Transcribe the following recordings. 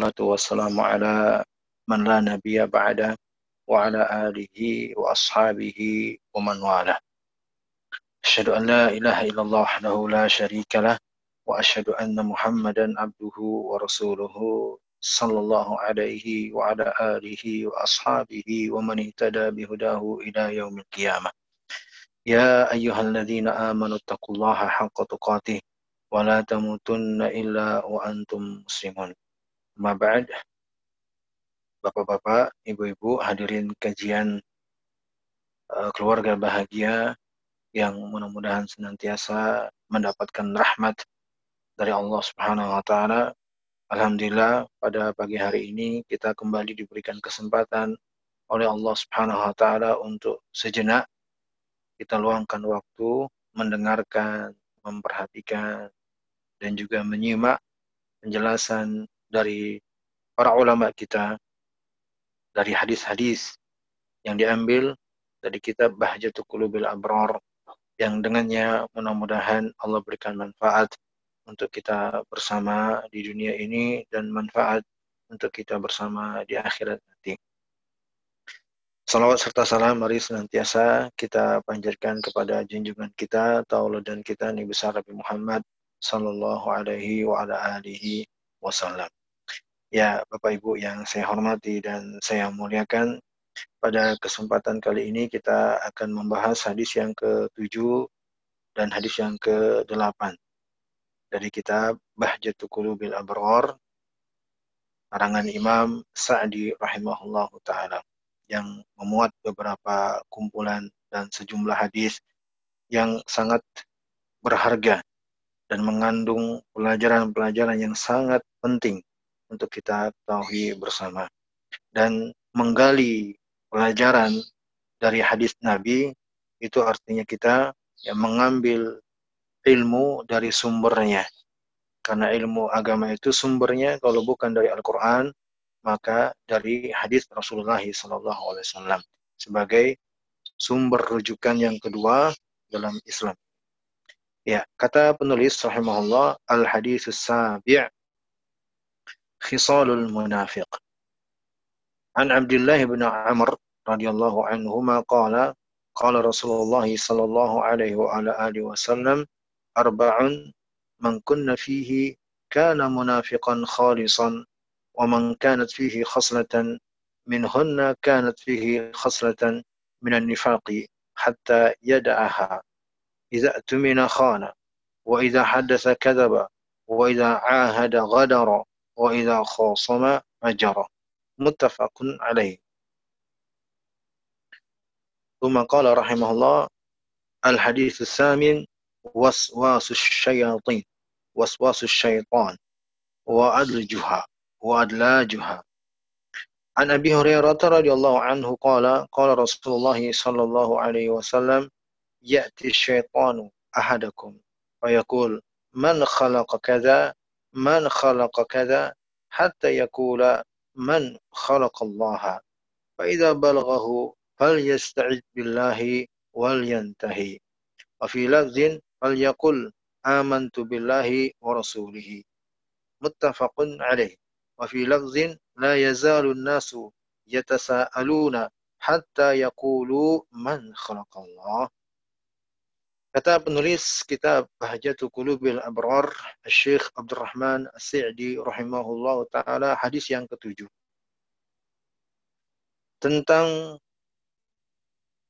والصلاة والسلام على من لا نبي بعده وعلى آله وأصحابه ومن والاه. أشهد أن لا إله إلا الله وحده لا شريك له وأشهد أن محمدا عبده ورسوله صلى الله عليه وعلى آله وأصحابه ومن اهتدى بهداه إلى يوم القيامة. يا أيها الذين آمنوا اتقوا الله حق تقاته ولا تموتن إلا وأنتم مسلمون. Mabad, Bapak-bapak, Ibu-ibu, hadirin kajian uh, keluarga bahagia yang mudah-mudahan senantiasa mendapatkan rahmat dari Allah Subhanahu wa taala. Alhamdulillah pada pagi hari ini kita kembali diberikan kesempatan oleh Allah Subhanahu wa taala untuk sejenak kita luangkan waktu mendengarkan, memperhatikan dan juga menyimak penjelasan dari para ulama kita dari hadis-hadis yang diambil dari kitab Bahjatul Qulubil Abrar yang dengannya mudah-mudahan Allah berikan manfaat untuk kita bersama di dunia ini dan manfaat untuk kita bersama di akhirat nanti. Salawat serta salam mari senantiasa kita panjatkan kepada junjungan kita, tauladan kita Nabi besar Nabi Muhammad sallallahu alaihi wa ala alihi wasallam. Ya, Bapak Ibu yang saya hormati dan saya muliakan, pada kesempatan kali ini kita akan membahas hadis yang ke-7 dan hadis yang ke-8 dari kitab Bahjatul Qulubil Abrar karangan Imam Sa'di rahimahullahu taala yang memuat beberapa kumpulan dan sejumlah hadis yang sangat berharga dan mengandung pelajaran-pelajaran yang sangat penting untuk kita ketahui bersama dan menggali pelajaran dari hadis Nabi itu artinya kita yang mengambil ilmu dari sumbernya karena ilmu agama itu sumbernya kalau bukan dari Al-Quran maka dari hadis Rasulullah SAW sebagai sumber rujukan yang kedua dalam Islam. Ya, kata penulis rahimahullah al-hadis sabi' خصال المنافق. عن عبد الله بن عمر رضي الله عنهما قال قال رسول الله صلى الله عليه وعلى آله وسلم أربع من كن فيه كان منافقا خالصا ومن كانت فيه خصلة منهن كانت فيه خصلة من النفاق حتى يدعها. إذا اؤتمن خان وإذا حدث كذب وإذا عاهد غدر وإذا خاصم أجر متفق عليه. ثم قال رحمه الله الحديث الثامن وسواس الشياطين. وسواس الشيطان. وأدلجها. وأدلاجها. عن أبي هريرة رضي الله عنه قال قال رسول الله صلى الله عليه وسلم يأتي الشيطان أحدكم ويقول من خلق كذا؟ من خلق كذا حتى يقول من خلق الله. فإذا بلغه فليستعذ بالله ولينتهي. وفي لفظ فليقل آمنت بالله ورسوله. متفق عليه. وفي لفظ لا يزال الناس يتساءلون حتى يقولوا من خلق الله. Kata penulis kitab Bahjatul Qulubil Abrar, Syekh Abdurrahman As-Sa'di rahimahullah taala hadis yang ketujuh. Tentang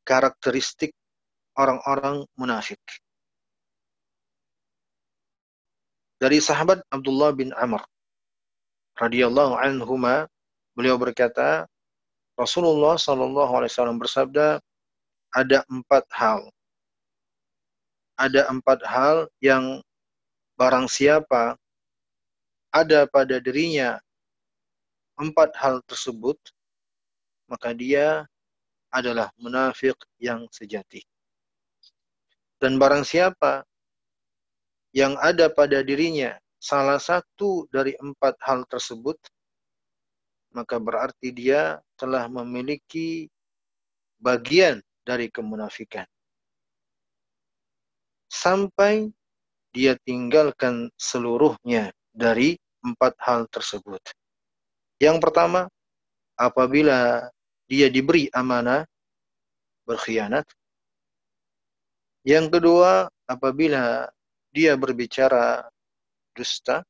karakteristik orang-orang munafik. Dari sahabat Abdullah bin Amr radhiyallahu anhuma beliau berkata Rasulullah sallallahu alaihi wasallam bersabda ada empat hal ada empat hal yang barang siapa ada pada dirinya empat hal tersebut, maka dia adalah munafik yang sejati. Dan barang siapa yang ada pada dirinya salah satu dari empat hal tersebut, maka berarti dia telah memiliki bagian dari kemunafikan sampai dia tinggalkan seluruhnya dari empat hal tersebut. Yang pertama, apabila dia diberi amanah berkhianat. Yang kedua, apabila dia berbicara dusta.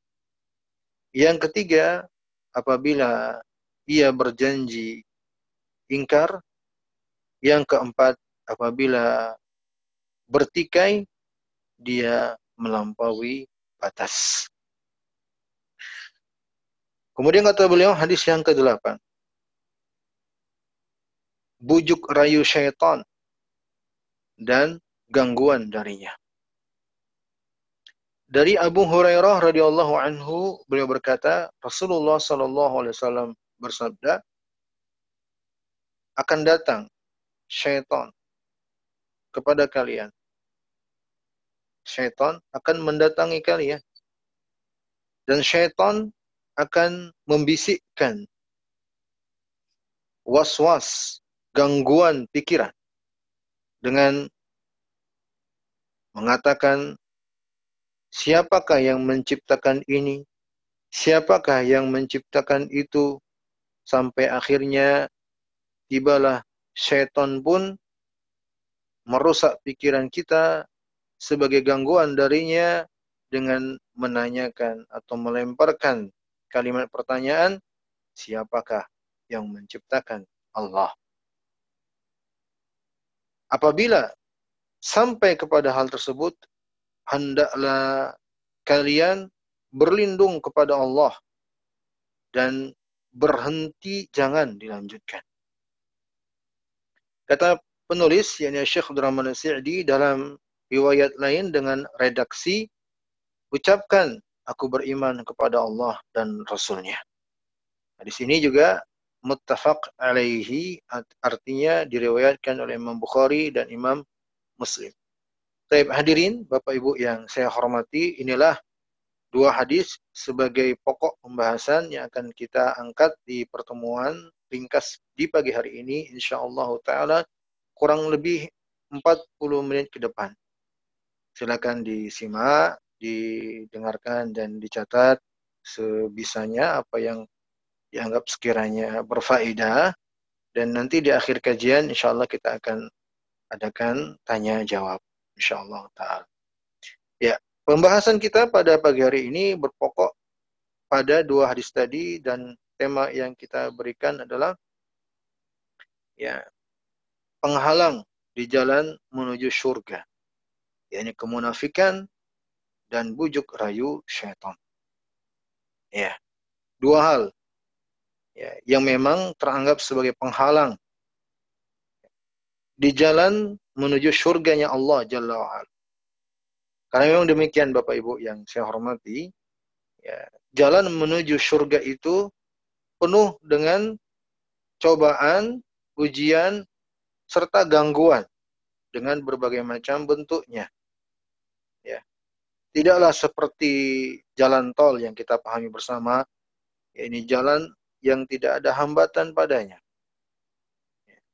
Yang ketiga, apabila ia berjanji ingkar. Yang keempat, apabila bertikai, dia melampaui batas. Kemudian kata beliau hadis yang ke-8. Bujuk rayu syaitan dan gangguan darinya. Dari Abu Hurairah radhiyallahu anhu beliau berkata Rasulullah sallallahu alaihi wasallam bersabda akan datang syaitan kepada kalian. Syaitan akan mendatangi kalian. Dan syaitan akan membisikkan was-was, gangguan pikiran dengan mengatakan siapakah yang menciptakan ini? Siapakah yang menciptakan itu? Sampai akhirnya tibalah syaitan pun merusak pikiran kita sebagai gangguan darinya dengan menanyakan atau melemparkan kalimat pertanyaan, siapakah yang menciptakan Allah? Apabila sampai kepada hal tersebut, hendaklah kalian berlindung kepada Allah dan berhenti jangan dilanjutkan. Kata penulis yakni Syekh Abdurrahman Sa'di dalam riwayat lain dengan redaksi ucapkan aku beriman kepada Allah dan Rasulnya. Nah, di sini juga muttafaq alaihi artinya diriwayatkan oleh Imam Bukhari dan Imam Muslim. Taib hadirin, Bapak Ibu yang saya hormati, inilah dua hadis sebagai pokok pembahasan yang akan kita angkat di pertemuan ringkas di pagi hari ini insyaallah taala kurang lebih 40 menit ke depan. Silakan disimak, didengarkan dan dicatat sebisanya apa yang dianggap sekiranya berfaedah dan nanti di akhir kajian insyaallah kita akan adakan tanya jawab insyaallah taala. Ya, pembahasan kita pada pagi hari ini berpokok pada dua hadis tadi dan tema yang kita berikan adalah ya penghalang di jalan menuju surga yakni kemunafikan dan bujuk rayu syaitan. Ya. Dua hal ya, yang memang teranggap sebagai penghalang di jalan menuju surganya Allah Jalla wa'ala. Karena memang demikian Bapak Ibu yang saya hormati, ya, jalan menuju surga itu penuh dengan cobaan, ujian, serta gangguan dengan berbagai macam bentuknya. Ya. Tidaklah seperti jalan tol yang kita pahami bersama, ya ini jalan yang tidak ada hambatan padanya.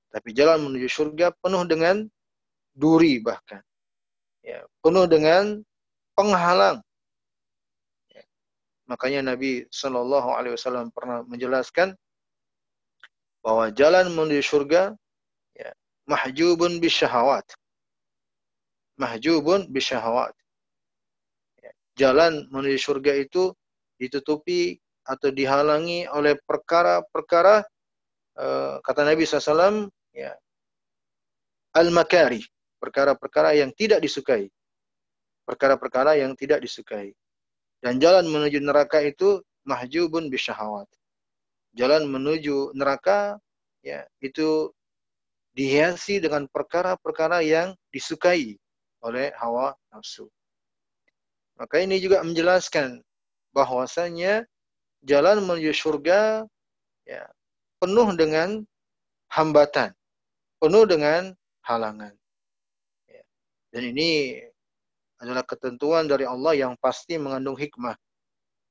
Tapi jalan menuju surga penuh dengan duri bahkan. Ya, penuh dengan penghalang. Ya. Makanya Nabi Wasallam pernah menjelaskan bahwa jalan menuju surga ya, mahjubun bisyahawat. Mahjubun bisyahawat. Jalan menuju surga itu ditutupi atau dihalangi oleh perkara-perkara uh, kata Nabi SAW ya al-makari, perkara-perkara yang tidak disukai. Perkara-perkara yang tidak disukai. Dan jalan menuju neraka itu mahjubun bisyahawat. Jalan menuju neraka ya itu dihiasi dengan perkara-perkara yang disukai oleh hawa nafsu. Maka ini juga menjelaskan bahwasanya jalan menuju surga ya penuh dengan hambatan penuh dengan halangan. Ya. Dan ini adalah ketentuan dari Allah yang pasti mengandung hikmah.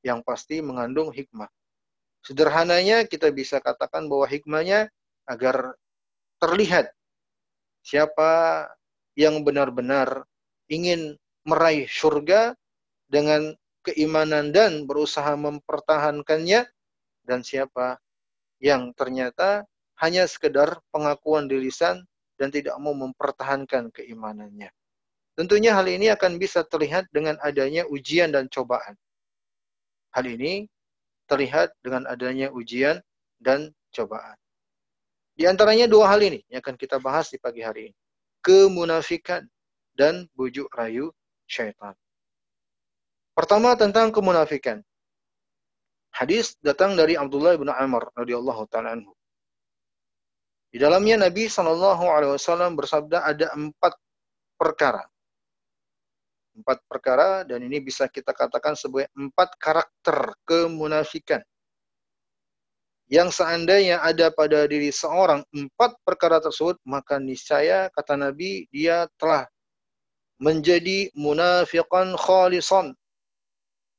Yang pasti mengandung hikmah. Sederhananya kita bisa katakan bahwa hikmahnya agar terlihat siapa yang benar-benar ingin meraih surga dengan keimanan dan berusaha mempertahankannya dan siapa yang ternyata hanya sekedar pengakuan di lisan dan tidak mau mempertahankan keimanannya. Tentunya hal ini akan bisa terlihat dengan adanya ujian dan cobaan. Hal ini terlihat dengan adanya ujian dan cobaan. Di antaranya dua hal ini yang akan kita bahas di pagi hari ini. Kemunafikan dan bujuk rayu syaitan. Pertama tentang kemunafikan. Hadis datang dari Abdullah bin Amr radhiyallahu taala anhu. Di dalamnya Nabi Shallallahu alaihi wasallam bersabda ada empat perkara. Empat perkara dan ini bisa kita katakan sebagai empat karakter kemunafikan yang seandainya ada pada diri seorang empat perkara tersebut, maka niscaya kata Nabi dia telah menjadi munafiqan khalisan.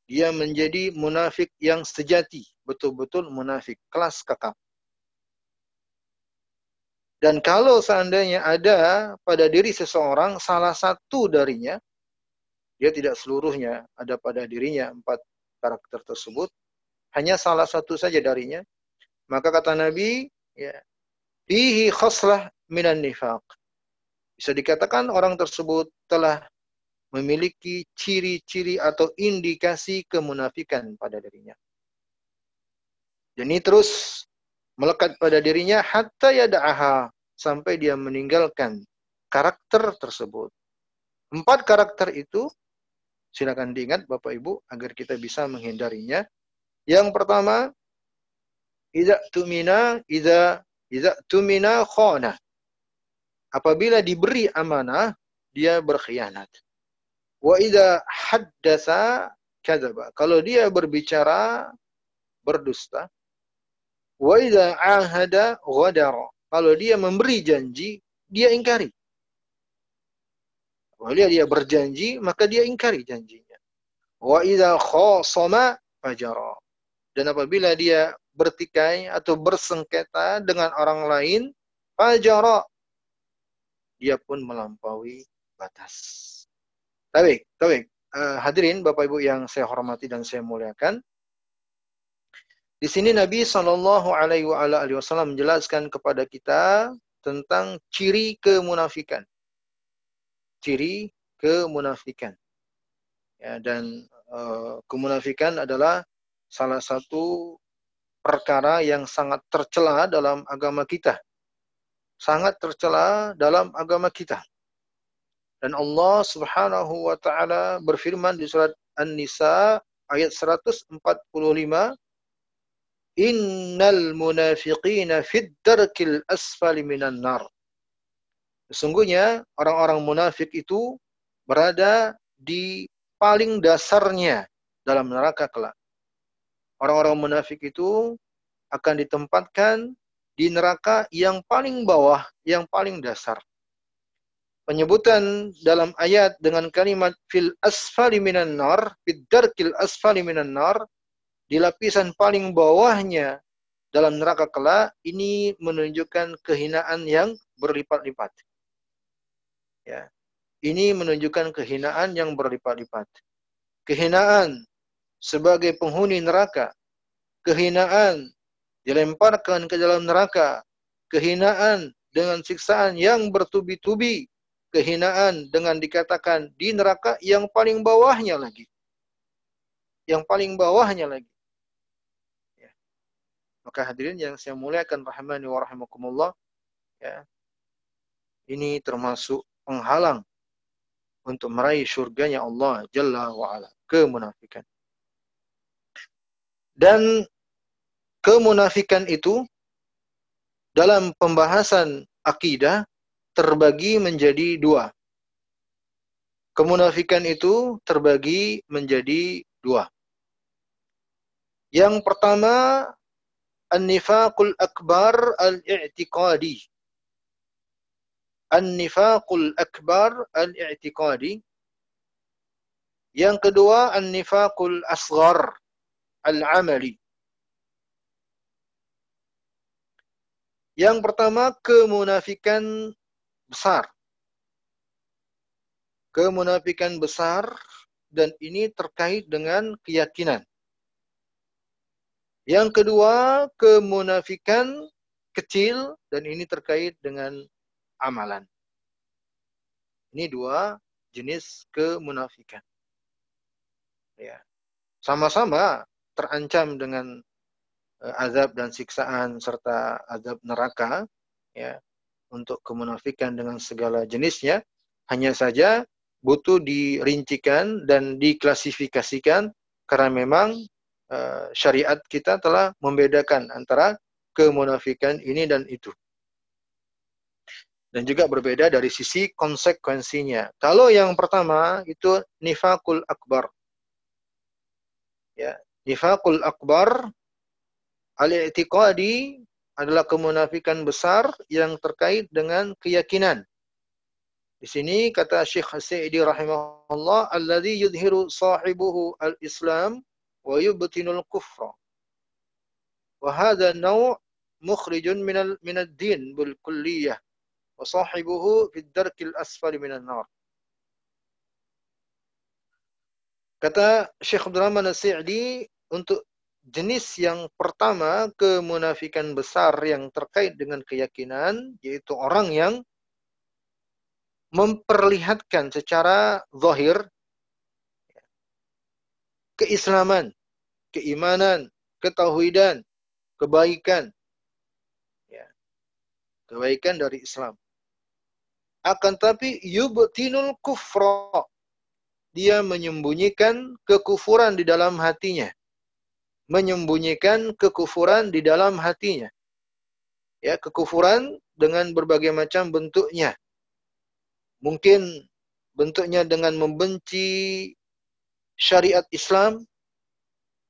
Dia menjadi munafik yang sejati, betul-betul munafik, kelas kakap. Dan kalau seandainya ada pada diri seseorang salah satu darinya, dia tidak seluruhnya ada pada dirinya empat karakter tersebut, hanya salah satu saja darinya, maka kata Nabi, ya, fihi khoslah minan nifaq. Bisa dikatakan orang tersebut telah memiliki ciri-ciri atau indikasi kemunafikan pada dirinya. Ini terus melekat pada dirinya hatta yada'aha sampai dia meninggalkan karakter tersebut. Empat karakter itu silakan diingat Bapak Ibu agar kita bisa menghindarinya. Yang pertama, Iza tumina, iza iza tumina khana. Apabila diberi amanah, dia berkhianat. Wa idza haddasa kadzaba. Kalau dia berbicara berdusta. Wa idza ahada ghadara. Kalau dia memberi janji, dia ingkari. Kalau dia, dia berjanji, maka dia ingkari janjinya. Wa idza khasama fajara. Dan apabila dia bertikai atau bersengketa dengan orang lain, fajara dia pun melampaui batas. Tapi, tapi uh, hadirin Bapak Ibu yang saya hormati dan saya muliakan. Di sini Nabi Shallallahu Alaihi Wasallam menjelaskan kepada kita tentang ciri kemunafikan. Ciri kemunafikan. Ya, dan uh, kemunafikan adalah salah satu perkara yang sangat tercela dalam agama kita. Sangat tercela dalam agama kita. Dan Allah Subhanahu wa taala berfirman di surat An-Nisa ayat 145 Innal munafiqina fid darkil asfali minan nar. Sesungguhnya orang-orang munafik itu berada di paling dasarnya dalam neraka kelak orang-orang munafik itu akan ditempatkan di neraka yang paling bawah, yang paling dasar. Penyebutan dalam ayat dengan kalimat fil asfali minan nar, fid darkil asfali minan nar, di lapisan paling bawahnya dalam neraka kelak, ini menunjukkan kehinaan yang berlipat-lipat. Ya. Ini menunjukkan kehinaan yang berlipat-lipat. Kehinaan sebagai penghuni neraka. Kehinaan dilemparkan ke dalam neraka. Kehinaan dengan siksaan yang bertubi-tubi. Kehinaan dengan dikatakan di neraka yang paling bawahnya lagi. Yang paling bawahnya lagi. Ya. Maka hadirin yang saya muliakan rahmani wa rahimakumullah. Ya. Ini termasuk penghalang untuk meraih surganya Allah Jalla wa'ala. Kemunafikan. Dan kemunafikan itu dalam pembahasan akidah terbagi menjadi dua. Kemunafikan itu terbagi menjadi dua. Yang pertama, An-nifaqul akbar al-i'tiqadi. An-nifaqul akbar al-i'tiqadi. Yang kedua, An-nifaqul asghar al-amali. Yang pertama kemunafikan besar. Kemunafikan besar dan ini terkait dengan keyakinan. Yang kedua, kemunafikan kecil dan ini terkait dengan amalan. Ini dua jenis kemunafikan. Ya. Sama-sama terancam dengan uh, azab dan siksaan serta azab neraka ya untuk kemunafikan dengan segala jenisnya hanya saja butuh dirincikan dan diklasifikasikan karena memang uh, syariat kita telah membedakan antara kemunafikan ini dan itu. Dan juga berbeda dari sisi konsekuensinya. Kalau yang pertama itu nifakul akbar. Ya, nifakul akbar al-i'tiqadi adalah kemunafikan besar yang terkait dengan keyakinan. Di sini kata Syekh Sa'idi rahimahullah, alladhi yudhiru sahibuhu al-Islam wa yubtinul kufra. Wa hadha naw' mukhrijun minal minad din bil kulliyah wa sahibuhu fid darkil asfali minan nar. Kata Syekh Abdul Rahman As-Sa'di untuk jenis yang pertama kemunafikan besar yang terkait dengan keyakinan yaitu orang yang memperlihatkan secara zahir keislaman, keimanan, ketauhidan, kebaikan kebaikan dari Islam. Akan tapi yubtinul kufra. Dia menyembunyikan kekufuran di dalam hatinya. Menyembunyikan kekufuran di dalam hatinya. Ya, kekufuran dengan berbagai macam bentuknya. Mungkin bentuknya dengan membenci syariat Islam.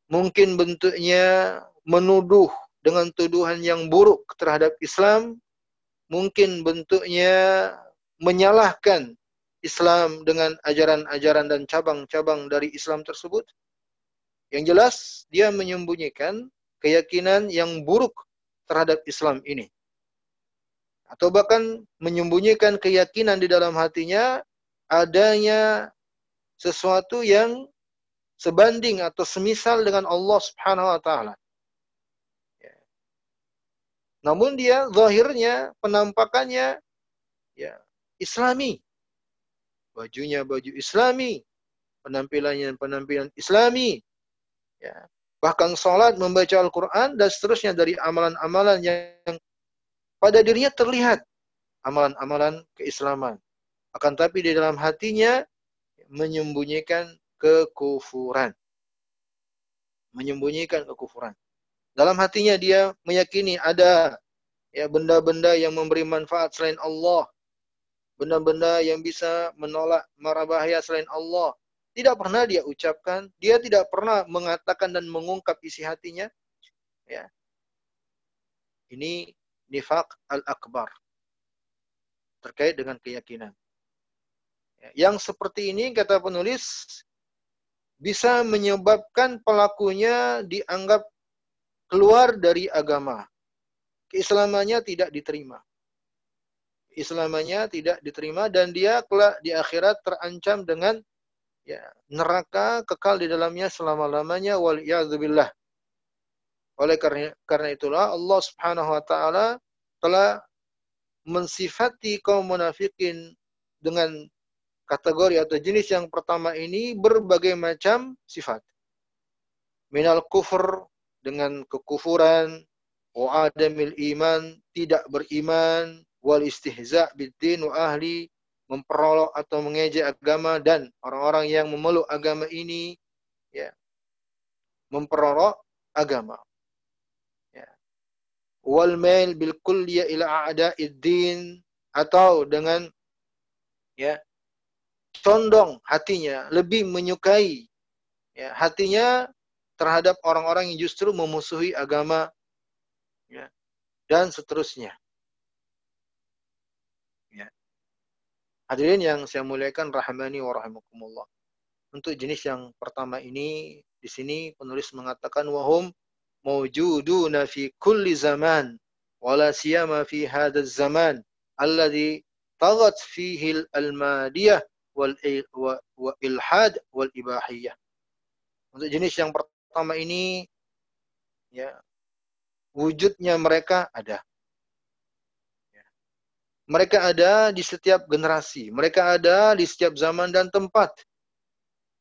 Mungkin bentuknya menuduh dengan tuduhan yang buruk terhadap Islam mungkin bentuknya menyalahkan Islam dengan ajaran-ajaran dan cabang-cabang dari Islam tersebut. Yang jelas, dia menyembunyikan keyakinan yang buruk terhadap Islam ini. Atau bahkan menyembunyikan keyakinan di dalam hatinya adanya sesuatu yang sebanding atau semisal dengan Allah Subhanahu wa taala. Namun dia zahirnya, penampakannya ya Islami. Bajunya baju Islami, penampilannya penampilan Islami. Ya. Bahkan salat, membaca Al-Qur'an dan seterusnya dari amalan-amalan yang pada dirinya terlihat amalan-amalan keislaman. Akan tapi di dalam hatinya menyembunyikan kekufuran. Menyembunyikan kekufuran. Dalam hatinya dia meyakini ada ya benda-benda yang memberi manfaat selain Allah. Benda-benda yang bisa menolak mara bahaya selain Allah. Tidak pernah dia ucapkan, dia tidak pernah mengatakan dan mengungkap isi hatinya. Ya. Ini nifak al-akbar. Terkait dengan keyakinan. Ya, yang seperti ini kata penulis bisa menyebabkan pelakunya dianggap keluar dari agama. Keislamannya tidak diterima. Islamannya tidak diterima dan dia kelak di akhirat terancam dengan ya, neraka kekal di dalamnya selama-lamanya wal billah. Oleh karena, karena itulah Allah Subhanahu wa taala telah mensifati kaum munafikin dengan kategori atau jenis yang pertama ini berbagai macam sifat. Minal kufur dengan kekufuran, wa adamil iman, tidak beriman, wal istihza biddin wa ahli, memperolok atau mengejek agama dan orang-orang yang memeluk agama ini ya memperolok agama. Ya. Wal mail bil kulliya ila a'da'id din atau dengan ya condong hatinya lebih menyukai ya hatinya terhadap orang-orang yang justru memusuhi agama ya, dan seterusnya. Ya. Hadirin yang saya muliakan rahmani wa rahimakumullah. Untuk jenis yang pertama ini di sini penulis mengatakan wahum mawjuduna fi kulli zaman wala siyama fi hadha zaman alladhi taghat fihi al-madiyah wal wa ilhad wal ibahiyah. Untuk jenis yang pertama ini ya wujudnya mereka ada. Mereka ada di setiap generasi, mereka ada di setiap zaman dan tempat.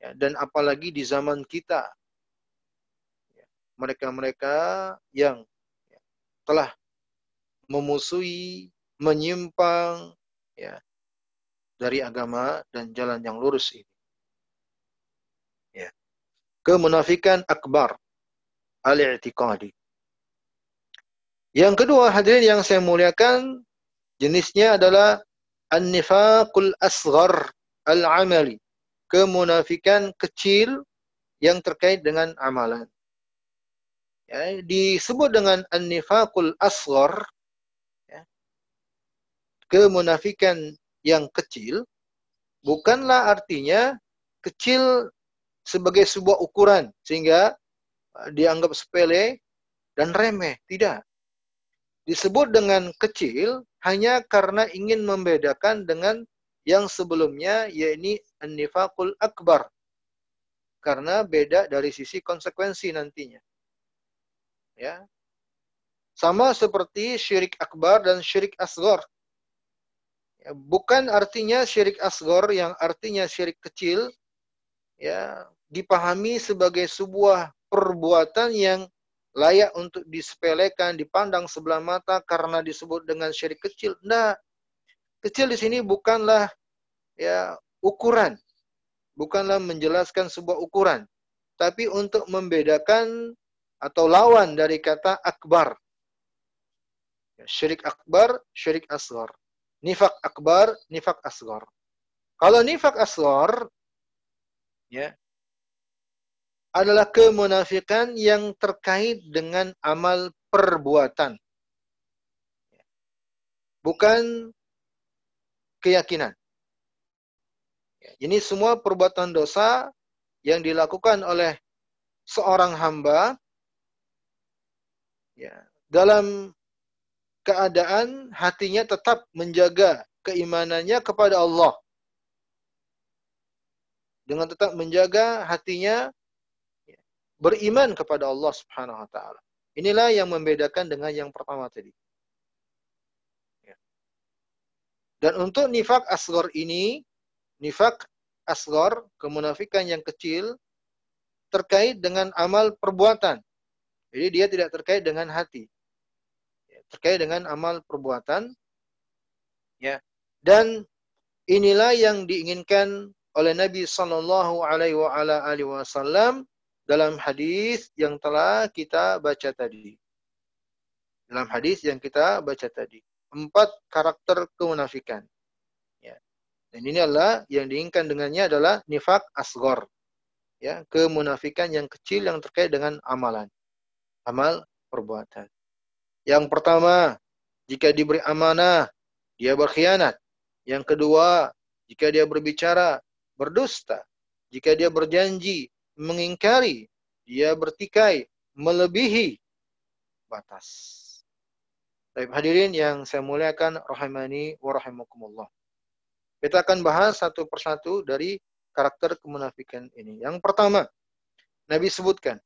Ya, dan apalagi di zaman kita. Ya. Mereka-mereka yang ya, telah memusuhi, menyimpang ya dari agama dan jalan yang lurus ini. Ya. Kemunafikan akbar al-i'tiqadi. Yang kedua hadirin yang saya muliakan jenisnya adalah an-nifaqul asghar al-amali. Kemunafikan kecil yang terkait dengan amalan. Ya, disebut dengan an-nifaqul asghar ya, kemunafikan yang kecil bukanlah artinya kecil sebagai sebuah ukuran sehingga dianggap sepele dan remeh, tidak disebut dengan kecil hanya karena ingin membedakan dengan yang sebelumnya yaitu an-nifaqul akbar. Karena beda dari sisi konsekuensi nantinya. Ya. Sama seperti syirik akbar dan syirik asgor. Ya, bukan artinya syirik asgor yang artinya syirik kecil ya dipahami sebagai sebuah perbuatan yang layak untuk disepelekan, dipandang sebelah mata karena disebut dengan syirik kecil. Tidak. Kecil di sini bukanlah ya ukuran. Bukanlah menjelaskan sebuah ukuran. Tapi untuk membedakan atau lawan dari kata akbar. Ya, syirik akbar, syirik asgar. Nifak akbar, nifak asgar. Kalau nifak asgar, ya, adalah kemunafikan yang terkait dengan amal perbuatan. Bukan keyakinan. Ini semua perbuatan dosa yang dilakukan oleh seorang hamba ya, dalam keadaan hatinya tetap menjaga keimanannya kepada Allah. Dengan tetap menjaga hatinya beriman kepada Allah Subhanahu wa taala. Inilah yang membedakan dengan yang pertama tadi. Ya. Dan untuk nifak asgor ini, nifak asgor, kemunafikan yang kecil, terkait dengan amal perbuatan. Jadi dia tidak terkait dengan hati. Ya, terkait dengan amal perbuatan. Ya. Dan inilah yang diinginkan oleh Nabi Sallallahu Alaihi Wasallam dalam hadis yang telah kita baca tadi. Dalam hadis yang kita baca tadi. Empat karakter kemunafikan. Ya. Dan ini adalah yang diinginkan dengannya adalah nifak asgor. Ya, kemunafikan yang kecil yang terkait dengan amalan. Amal perbuatan. Yang pertama, jika diberi amanah, dia berkhianat. Yang kedua, jika dia berbicara, berdusta. Jika dia berjanji, mengingkari, dia bertikai, melebihi batas. Baik hadirin yang saya muliakan rahimani wa rahimakumullah. Kita akan bahas satu persatu dari karakter kemunafikan ini. Yang pertama, Nabi sebutkan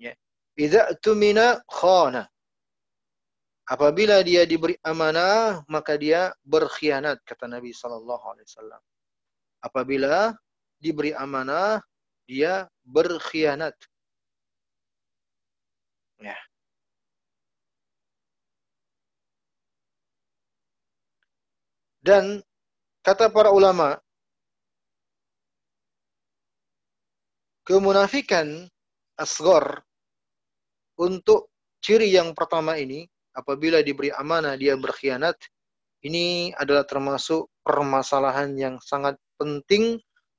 ya, tumina khana. Apabila dia diberi amanah, maka dia berkhianat kata Nabi wasallam. Apabila diberi amanah, dia berkhianat. Ya. Dan kata para ulama, kemunafikan asgor untuk ciri yang pertama ini, apabila diberi amanah dia berkhianat, ini adalah termasuk permasalahan yang sangat penting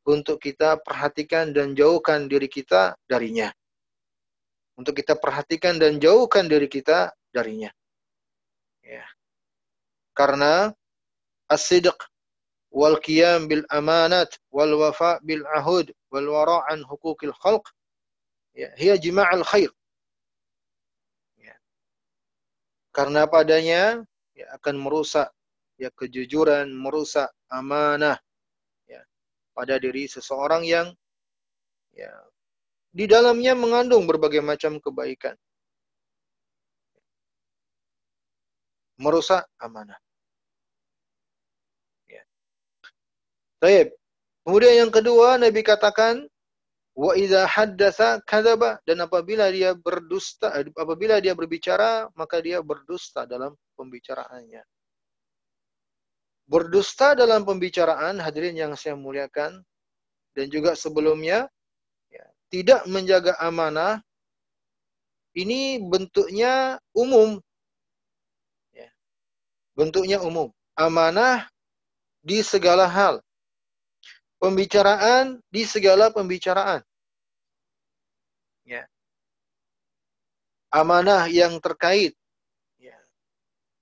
untuk kita perhatikan dan jauhkan diri kita darinya. Untuk kita perhatikan dan jauhkan diri kita darinya. Ya. Karena as-sidq wal qiyam bil amanat wal wafa bil ahud wal wara' an huquqil khalq ya hiya jima'al khair. Ya. Karena padanya ya, akan merusak ya kejujuran, merusak amanah, pada diri seseorang yang ya di dalamnya mengandung berbagai macam kebaikan. Merusak amanah. Ya. Baik. Kemudian yang kedua Nabi katakan wa idza haddatsa kadzaba dan apabila dia berdusta apabila dia berbicara maka dia berdusta dalam pembicaraannya. Berdusta dalam pembicaraan hadirin yang saya muliakan. Dan juga sebelumnya ya, tidak menjaga amanah. Ini bentuknya umum. Ya. bentuknya umum. Amanah di segala hal. Pembicaraan di segala pembicaraan. Ya. Amanah yang terkait. Ya.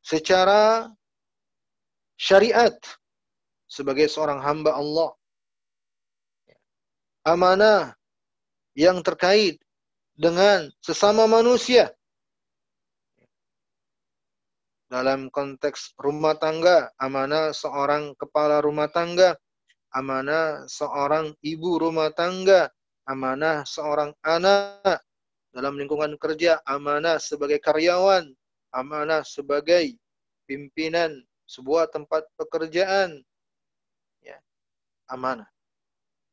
secara syariat. Sebagai seorang hamba Allah. Amanah yang terkait dengan sesama manusia. Dalam konteks rumah tangga, amanah seorang kepala rumah tangga, amanah seorang ibu rumah tangga, amanah seorang anak. Dalam lingkungan kerja, amanah sebagai karyawan, amanah sebagai pimpinan sebuah tempat pekerjaan. Ya, amanah.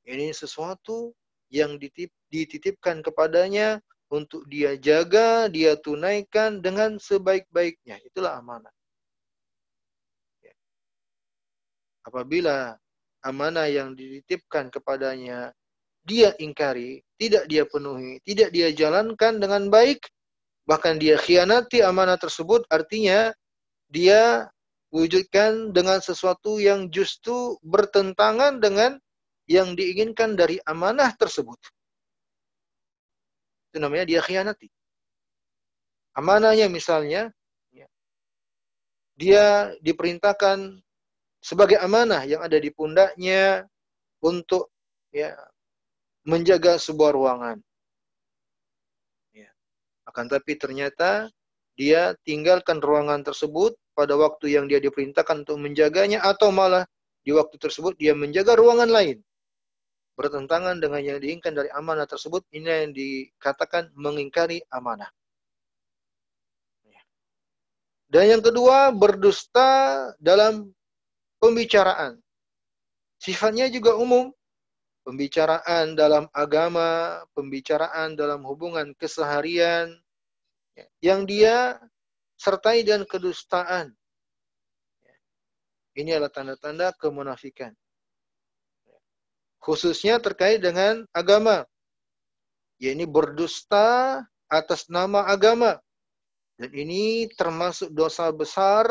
Ini sesuatu yang ditip, dititipkan kepadanya untuk dia jaga, dia tunaikan dengan sebaik-baiknya. Itulah amanah. Ya. Apabila amanah yang dititipkan kepadanya dia ingkari, tidak dia penuhi, tidak dia jalankan dengan baik, bahkan dia khianati amanah tersebut, artinya dia wujudkan dengan sesuatu yang justru bertentangan dengan yang diinginkan dari amanah tersebut. Itu namanya dia khianati. Amanahnya misalnya, ya, dia diperintahkan sebagai amanah yang ada di pundaknya untuk ya menjaga sebuah ruangan. Ya. Akan tapi ternyata dia tinggalkan ruangan tersebut pada waktu yang dia diperintahkan untuk menjaganya atau malah di waktu tersebut dia menjaga ruangan lain bertentangan dengan yang diinginkan dari amanah tersebut, ini yang dikatakan mengingkari amanah. Dan yang kedua, berdusta dalam pembicaraan. Sifatnya juga umum. Pembicaraan dalam agama, pembicaraan dalam hubungan keseharian, ya, yang dia sertai dengan kedustaan. Ya. Ini adalah tanda-tanda kemunafikan khususnya terkait dengan agama. yakni berdusta atas nama agama. Dan ini termasuk dosa besar.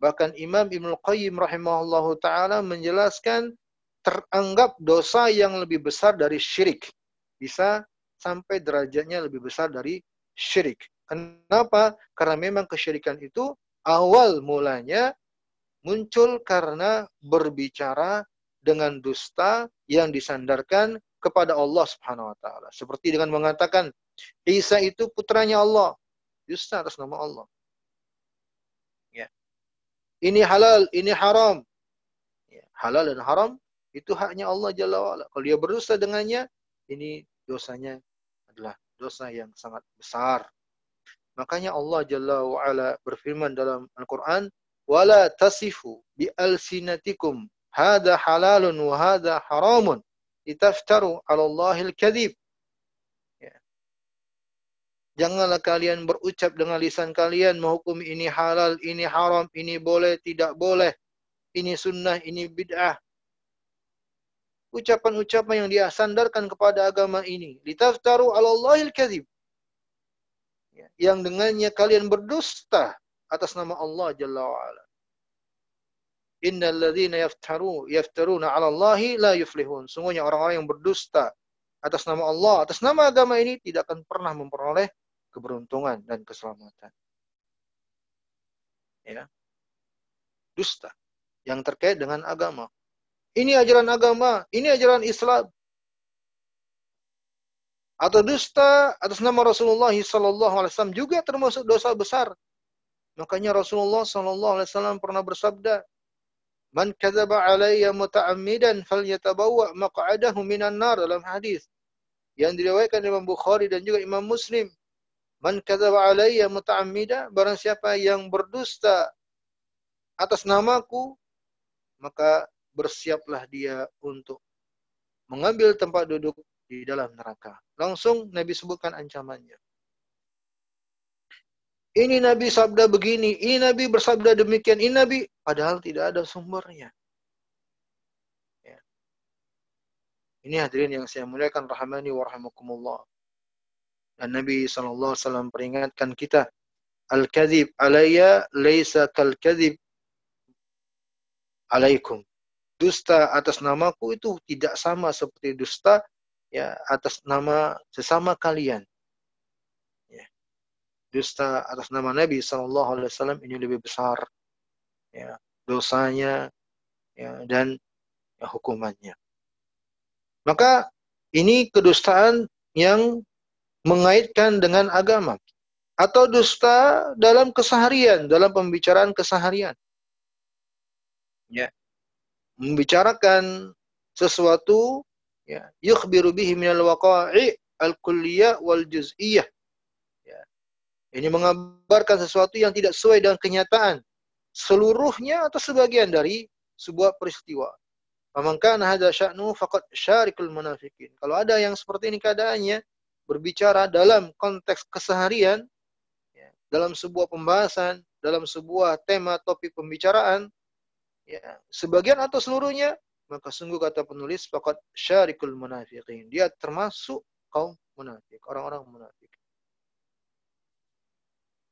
Bahkan Imam Ibn Qayyim rahimahullahu ta'ala menjelaskan teranggap dosa yang lebih besar dari syirik. Bisa sampai derajatnya lebih besar dari syirik. Kenapa? Karena memang kesyirikan itu awal mulanya muncul karena berbicara dengan dusta yang disandarkan kepada Allah Subhanahu wa taala. Seperti dengan mengatakan Isa itu putranya Allah. Dusta atas nama Allah. Ya. Ini halal, ini haram. Ya. Halal dan haram itu haknya Allah Jalla wa'ala. Kalau dia berdusta dengannya, ini dosanya adalah dosa yang sangat besar. Makanya Allah Jalla wa'ala berfirman dalam Al-Quran, وَلَا تَصِفُوا بِأَلْسِنَتِكُمْ hada halalun wa hada haramun litaftaru 'ala Allahil kadhib. Ya. Janganlah kalian berucap dengan lisan kalian menghukum ini halal, ini haram, ini boleh, tidak boleh. Ini sunnah, ini bid'ah. Ucapan-ucapan yang dia sandarkan kepada agama ini. Litaftaru 'ala Allahil kadhib. Ya. Yang dengannya kalian berdusta atas nama Allah Jalla wa'ala. Innal ladzina yaftaru yaftaruna 'ala Allahi la yuflihun. Sungguhnya orang-orang yang berdusta atas nama Allah, atas nama agama ini tidak akan pernah memperoleh keberuntungan dan keselamatan. Ya. Dusta yang terkait dengan agama. Ini ajaran agama, ini ajaran Islam. Atau dusta atas nama Rasulullah wasallam juga termasuk dosa besar. Makanya Rasulullah wasallam pernah bersabda, Man kadzaba alayya muta'ammidan falyatabawwa maq'adahu minan nar dalam hadis. yang diriwayatkan Imam Bukhari dan juga Imam Muslim. Man kadzaba alayya muta'ammida, barang siapa yang berdusta atas namaku, maka bersiaplah dia untuk mengambil tempat duduk di dalam neraka. Langsung Nabi sebutkan ancamannya. Ini Nabi sabda begini, ini Nabi bersabda demikian, ini Nabi padahal tidak ada sumbernya. Ya. Ini hadirin yang saya muliakan rahmani wa rahimakumullah. Dan Nabi SAW peringatkan kita, Al-kadhib alayya laysa kal-kadhib alaikum. Dusta atas namaku itu tidak sama seperti dusta ya atas nama sesama kalian dusta atas nama Nabi Shallallahu Alaihi Wasallam ini lebih besar ya dosanya ya, dan ya, hukumannya. Maka ini kedustaan yang mengaitkan dengan agama atau dusta dalam keseharian, dalam pembicaraan keseharian. Ya. Membicarakan sesuatu ya, yukhbiru bihi minal waqa'i al-kulliyah wal juz'iyah ini mengabarkan sesuatu yang tidak sesuai dengan kenyataan. Seluruhnya atau sebagian dari sebuah peristiwa. Pamangkan hadza sya'nu faqad syarikul munafikin. Kalau ada yang seperti ini keadaannya, berbicara dalam konteks keseharian, ya, dalam sebuah pembahasan, dalam sebuah tema topik pembicaraan, ya, sebagian atau seluruhnya, maka sungguh kata penulis faqad syarikul munafikin. Dia termasuk kaum munafik, orang-orang munafik.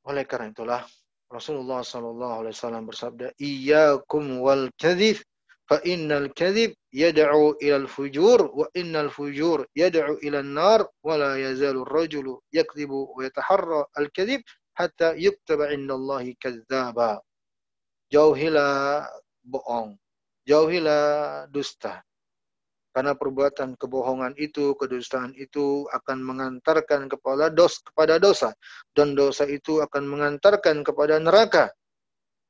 Oleh karena itulah Rasulullah Sallallahu Alaihi Wasallam bersabda, "Iyyakum wal kadhib, fa innal kadhib yad'u ila al fujur wa innal fujur yad'u ila an nar wa la yazalu ar-rajulu yakdhibu wa yataharra al kadhib hatta yuktaba indallahi kadzdzaba." Jauhilah bohong, jauhilah dusta. Karena perbuatan kebohongan itu, kedustaan itu akan mengantarkan kepada dos kepada dosa dan dosa itu akan mengantarkan kepada neraka.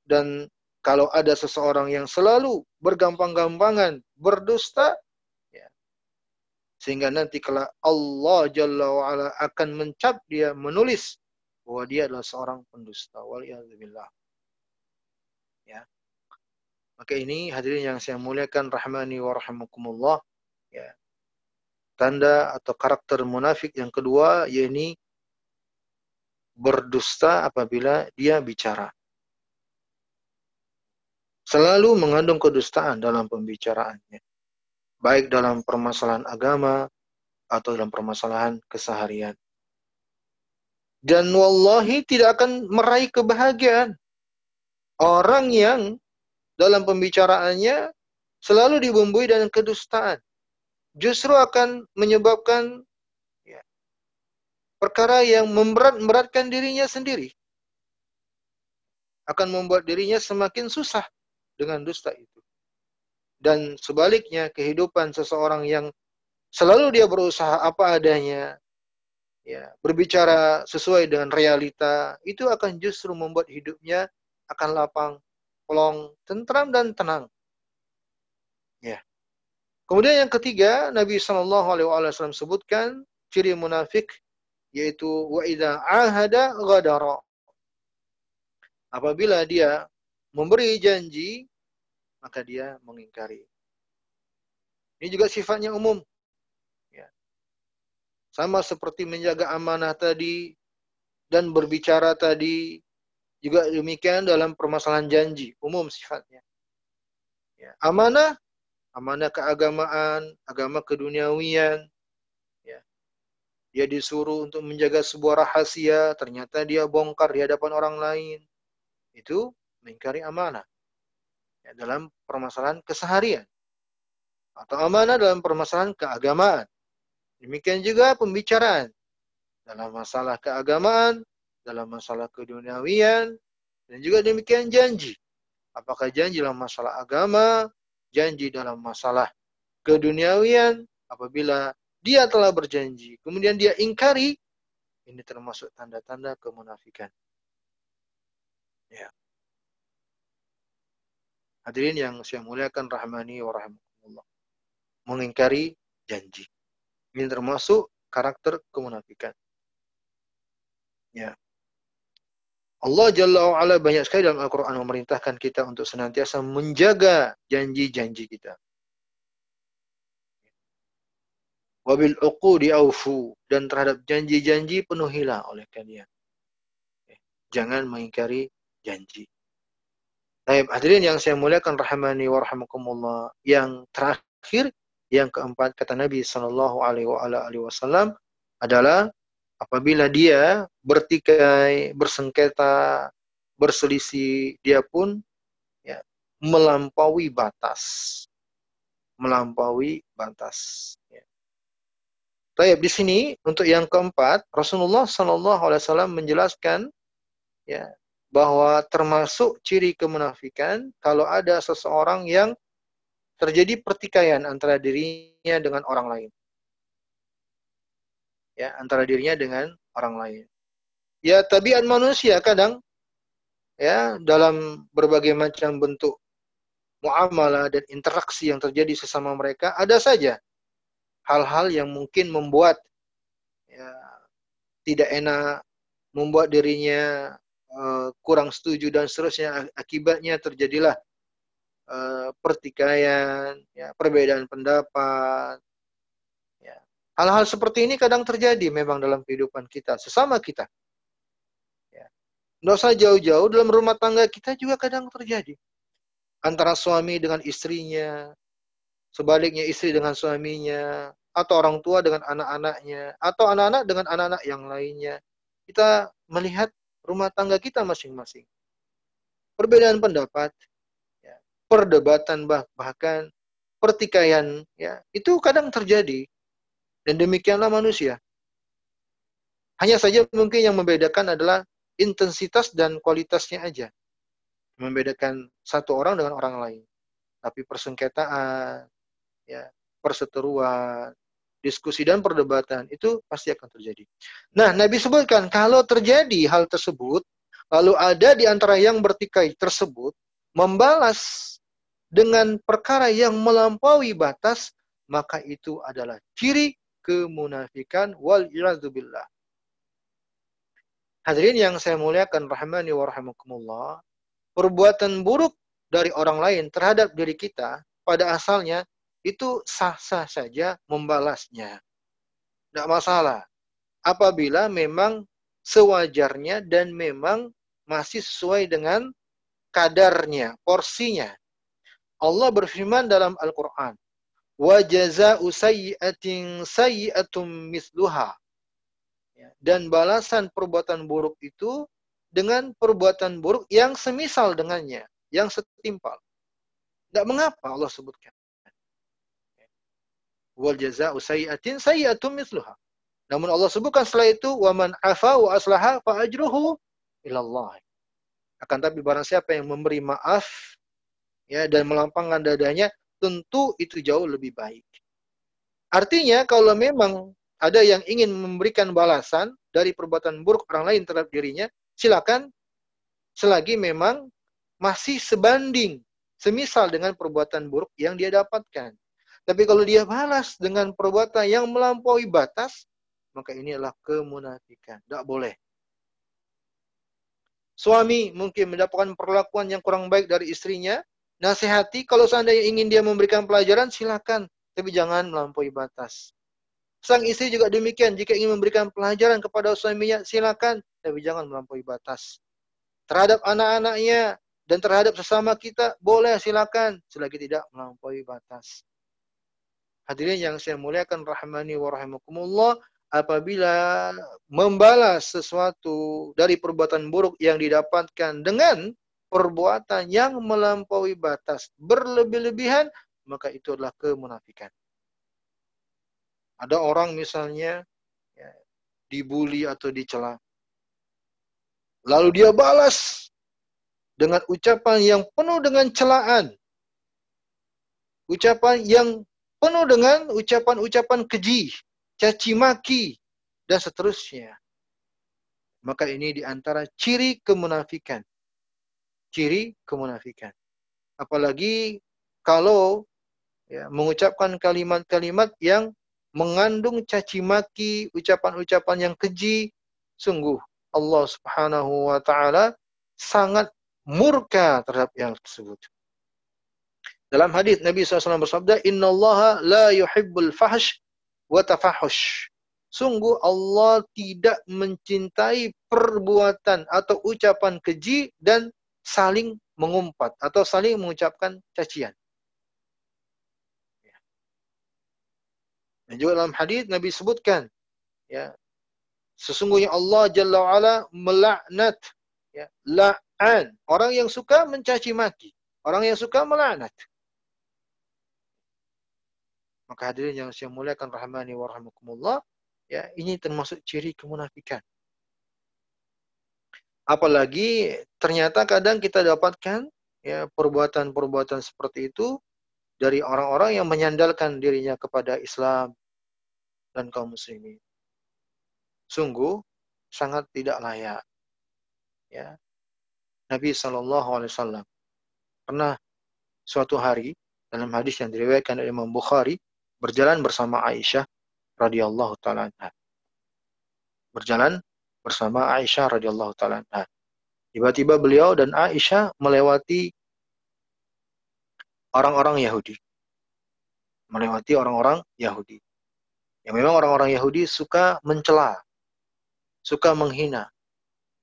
Dan kalau ada seseorang yang selalu bergampang-gampangan berdusta ya, sehingga nanti kalau Allah Jalla wa'ala akan mencap dia menulis bahwa dia adalah seorang pendusta waliyadzubillah ya maka ini hadirin yang saya muliakan rahmani wa rahimakumullah. Ya. Tanda atau karakter munafik yang kedua yakni berdusta apabila dia bicara. Selalu mengandung kedustaan dalam pembicaraannya. Baik dalam permasalahan agama atau dalam permasalahan keseharian. Dan wallahi tidak akan meraih kebahagiaan. Orang yang dalam pembicaraannya selalu dibumbui dengan kedustaan justru akan menyebabkan ya, perkara yang memberat-beratkan dirinya sendiri. Akan membuat dirinya semakin susah dengan dusta itu. Dan sebaliknya kehidupan seseorang yang selalu dia berusaha apa adanya, ya, berbicara sesuai dengan realita, itu akan justru membuat hidupnya akan lapang, pelong, tentram dan tenang. Ya. Kemudian yang ketiga, Nabi Shallallahu Alaihi Wasallam sebutkan ciri munafik yaitu wa idza ahada ghadara. Apabila dia memberi janji, maka dia mengingkari. Ini juga sifatnya umum. Ya. Sama seperti menjaga amanah tadi dan berbicara tadi, juga demikian dalam permasalahan janji, umum sifatnya. Ya. Amanah amanah keagamaan, agama keduniawian. Ya. Dia disuruh untuk menjaga sebuah rahasia, ternyata dia bongkar di hadapan orang lain. Itu mengingkari amanah. Ya, dalam permasalahan keseharian. Atau amanah dalam permasalahan keagamaan. Demikian juga pembicaraan. Dalam masalah keagamaan, dalam masalah keduniawian, dan juga demikian janji. Apakah janji dalam masalah agama, janji dalam masalah keduniawian apabila dia telah berjanji kemudian dia ingkari ini termasuk tanda-tanda kemunafikan ya hadirin yang saya muliakan rahmani wa rahmatullah mengingkari janji ini termasuk karakter kemunafikan. Ya. Allah Jalla wa'ala banyak sekali dalam Al-Quran memerintahkan kita untuk senantiasa menjaga janji-janji kita. Wabil. Dan terhadap janji-janji penuhilah oleh kalian. Jangan mengingkari janji. Baik, hadirin yang saya muliakan rahmani wa rahmakumullah. Yang terakhir, yang keempat kata Nabi sallallahu alaihi wasallam adalah apabila dia bertikai, bersengketa, berselisih, dia pun ya, melampaui batas. Melampaui batas. Ya. Di sini untuk yang keempat, Rasulullah Wasallam menjelaskan ya bahwa termasuk ciri kemunafikan kalau ada seseorang yang terjadi pertikaian antara dirinya dengan orang lain ya antara dirinya dengan orang lain. Ya tabiat manusia kadang ya dalam berbagai macam bentuk muamalah dan interaksi yang terjadi sesama mereka ada saja hal-hal yang mungkin membuat ya, tidak enak, membuat dirinya uh, kurang setuju dan seterusnya akibatnya terjadilah uh, pertikaian, ya, perbedaan pendapat, Hal-hal seperti ini kadang terjadi memang dalam kehidupan kita, sesama kita. Ya. Usah jauh-jauh, dalam rumah tangga kita juga kadang terjadi. Antara suami dengan istrinya, sebaliknya istri dengan suaminya, atau orang tua dengan anak-anaknya, atau anak-anak dengan anak-anak yang lainnya. Kita melihat rumah tangga kita masing-masing. Perbedaan pendapat, ya, perdebatan bahkan pertikaian, ya itu kadang terjadi dan demikianlah manusia. Hanya saja mungkin yang membedakan adalah intensitas dan kualitasnya aja. Membedakan satu orang dengan orang lain. Tapi persengketaan, ya, perseteruan, diskusi dan perdebatan itu pasti akan terjadi. Nah, Nabi sebutkan kalau terjadi hal tersebut, lalu ada di antara yang bertikai tersebut membalas dengan perkara yang melampaui batas, maka itu adalah ciri kemunafikan wal billah. Hadirin yang saya muliakan rahmani wa rahimakumullah, perbuatan buruk dari orang lain terhadap diri kita pada asalnya itu sah-sah saja membalasnya. Tidak masalah. Apabila memang sewajarnya dan memang masih sesuai dengan kadarnya, porsinya. Allah berfirman dalam Al-Quran, wa jazaa'u sayyi'atin sayyi'atum misluha. Ya, dan balasan perbuatan buruk itu dengan perbuatan buruk yang semisal dengannya, yang setimpal. Tidak mengapa Allah sebutkan. Wal jazaa'u sayyi'atin sayyi'atum misluha. Namun Allah sebutkan setelah itu wa man afa wa aslaha fa ajruhu ilallah. Akan tapi barang siapa yang memberi maaf ya dan melampangkan dadanya tentu itu jauh lebih baik. Artinya kalau memang ada yang ingin memberikan balasan dari perbuatan buruk orang lain terhadap dirinya, silakan selagi memang masih sebanding, semisal dengan perbuatan buruk yang dia dapatkan. Tapi kalau dia balas dengan perbuatan yang melampaui batas, maka ini adalah kemunafikan. Tidak boleh. Suami mungkin mendapatkan perlakuan yang kurang baik dari istrinya, Nasihati kalau seandainya ingin dia memberikan pelajaran silakan, tapi jangan melampaui batas. Sang istri juga demikian, jika ingin memberikan pelajaran kepada suaminya silakan, tapi jangan melampaui batas. Terhadap anak-anaknya dan terhadap sesama kita boleh silakan, selagi tidak melampaui batas. Hadirin yang saya muliakan rahmani wa rahimakumullah, apabila membalas sesuatu dari perbuatan buruk yang didapatkan dengan perbuatan yang melampaui batas, berlebih-lebihan, maka itu adalah kemunafikan. Ada orang misalnya ya, dibully atau dicela. Lalu dia balas dengan ucapan yang penuh dengan celaan. Ucapan yang penuh dengan ucapan-ucapan keji, caci maki, dan seterusnya. Maka ini di antara ciri kemunafikan ciri kemunafikan. Apalagi kalau ya, mengucapkan kalimat-kalimat yang mengandung caci maki, ucapan-ucapan yang keji, sungguh Allah Subhanahu wa taala sangat murka terhadap yang tersebut. Dalam hadis Nabi SAW bersabda, Inna Allah la yuhibbul fahsh wa tafahush. Sungguh Allah tidak mencintai perbuatan atau ucapan keji dan saling mengumpat atau saling mengucapkan cacian. Dan juga dalam hadis Nabi sebutkan ya sesungguhnya Allah Jalla wa'ala melaknat ya la'an orang yang suka mencaci maki orang yang suka melaknat maka hadirin yang saya muliakan rahmani wa rahmakumullah, ya ini termasuk ciri kemunafikan. Apalagi ternyata kadang kita dapatkan ya perbuatan-perbuatan seperti itu dari orang-orang yang menyandalkan dirinya kepada Islam dan kaum muslimin. Sungguh sangat tidak layak. Ya. Nabi Shallallahu alaihi wasallam pernah suatu hari dalam hadis yang diriwayatkan oleh Imam Bukhari berjalan bersama Aisyah radhiyallahu taala. Berjalan bersama Aisyah radhiyallahu taala anha. Tiba-tiba beliau dan Aisyah melewati orang-orang Yahudi. Melewati orang-orang Yahudi. Yang memang orang-orang Yahudi suka mencela, suka menghina.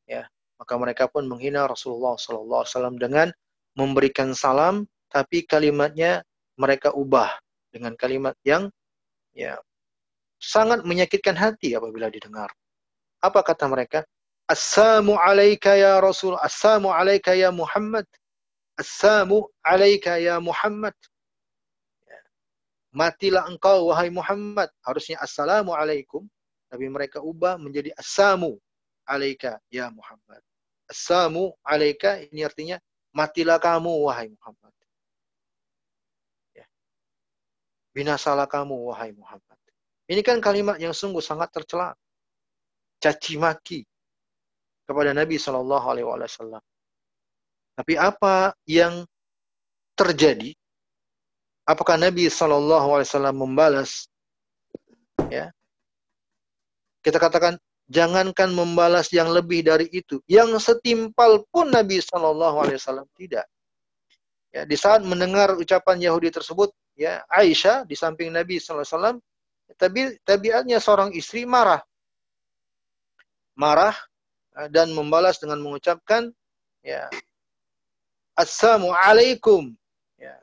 Ya, maka mereka pun menghina Rasulullah sallallahu alaihi wasallam dengan memberikan salam tapi kalimatnya mereka ubah dengan kalimat yang ya sangat menyakitkan hati apabila didengar. Apa kata mereka? Assalamu alayka ya Rasul, Assalamu alayka ya Muhammad. Assalamu alayka ya Muhammad. Ya. Matilah engkau wahai Muhammad. Harusnya assalamu alaikum. Tapi mereka ubah menjadi assamu alayka ya Muhammad. Assamu alayka ini artinya matilah kamu wahai Muhammad. Binasalah kamu, wahai Muhammad. Ini kan kalimat yang sungguh sangat tercela. Caci maki kepada Nabi Shallallahu Alaihi Wasallam. Tapi apa yang terjadi? Apakah Nabi Shallallahu Alaihi Wasallam membalas? Ya, kita katakan jangankan membalas yang lebih dari itu, yang setimpal pun Nabi Shallallahu Alaihi Wasallam tidak. Ya, di saat mendengar ucapan Yahudi tersebut, ya Aisyah di samping Nabi sallallahu alaihi wasallam tapi tabiatnya seorang istri marah marah eh, dan membalas dengan mengucapkan ya assalamu alaikum. Ya.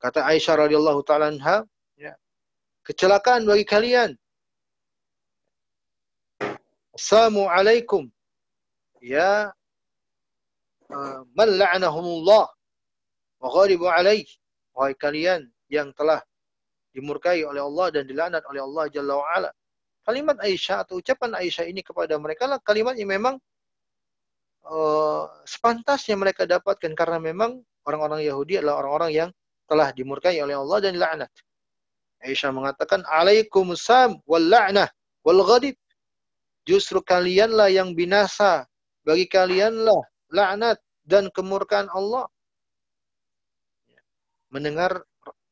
Kata Aisyah radhiyallahu taala anha ya kecelakaan bagi kalian. Assalamu alaikum. Ya uh, man la'anahumullah wa ghalibu alaih. Wahai kalian yang telah dimurkai oleh Allah dan dilaknat oleh Allah Jalla wa ala. Kalimat Aisyah atau ucapan Aisyah ini kepada mereka lah kalimat yang memang uh, sepantasnya mereka dapatkan karena memang orang-orang Yahudi adalah orang-orang yang telah dimurkai oleh Allah dan dilaknat. Aisyah mengatakan alaikumusam wal la'nah wal ghadib. Justru kalianlah yang binasa. Bagi kalianlah laknat dan kemurkaan Allah mendengar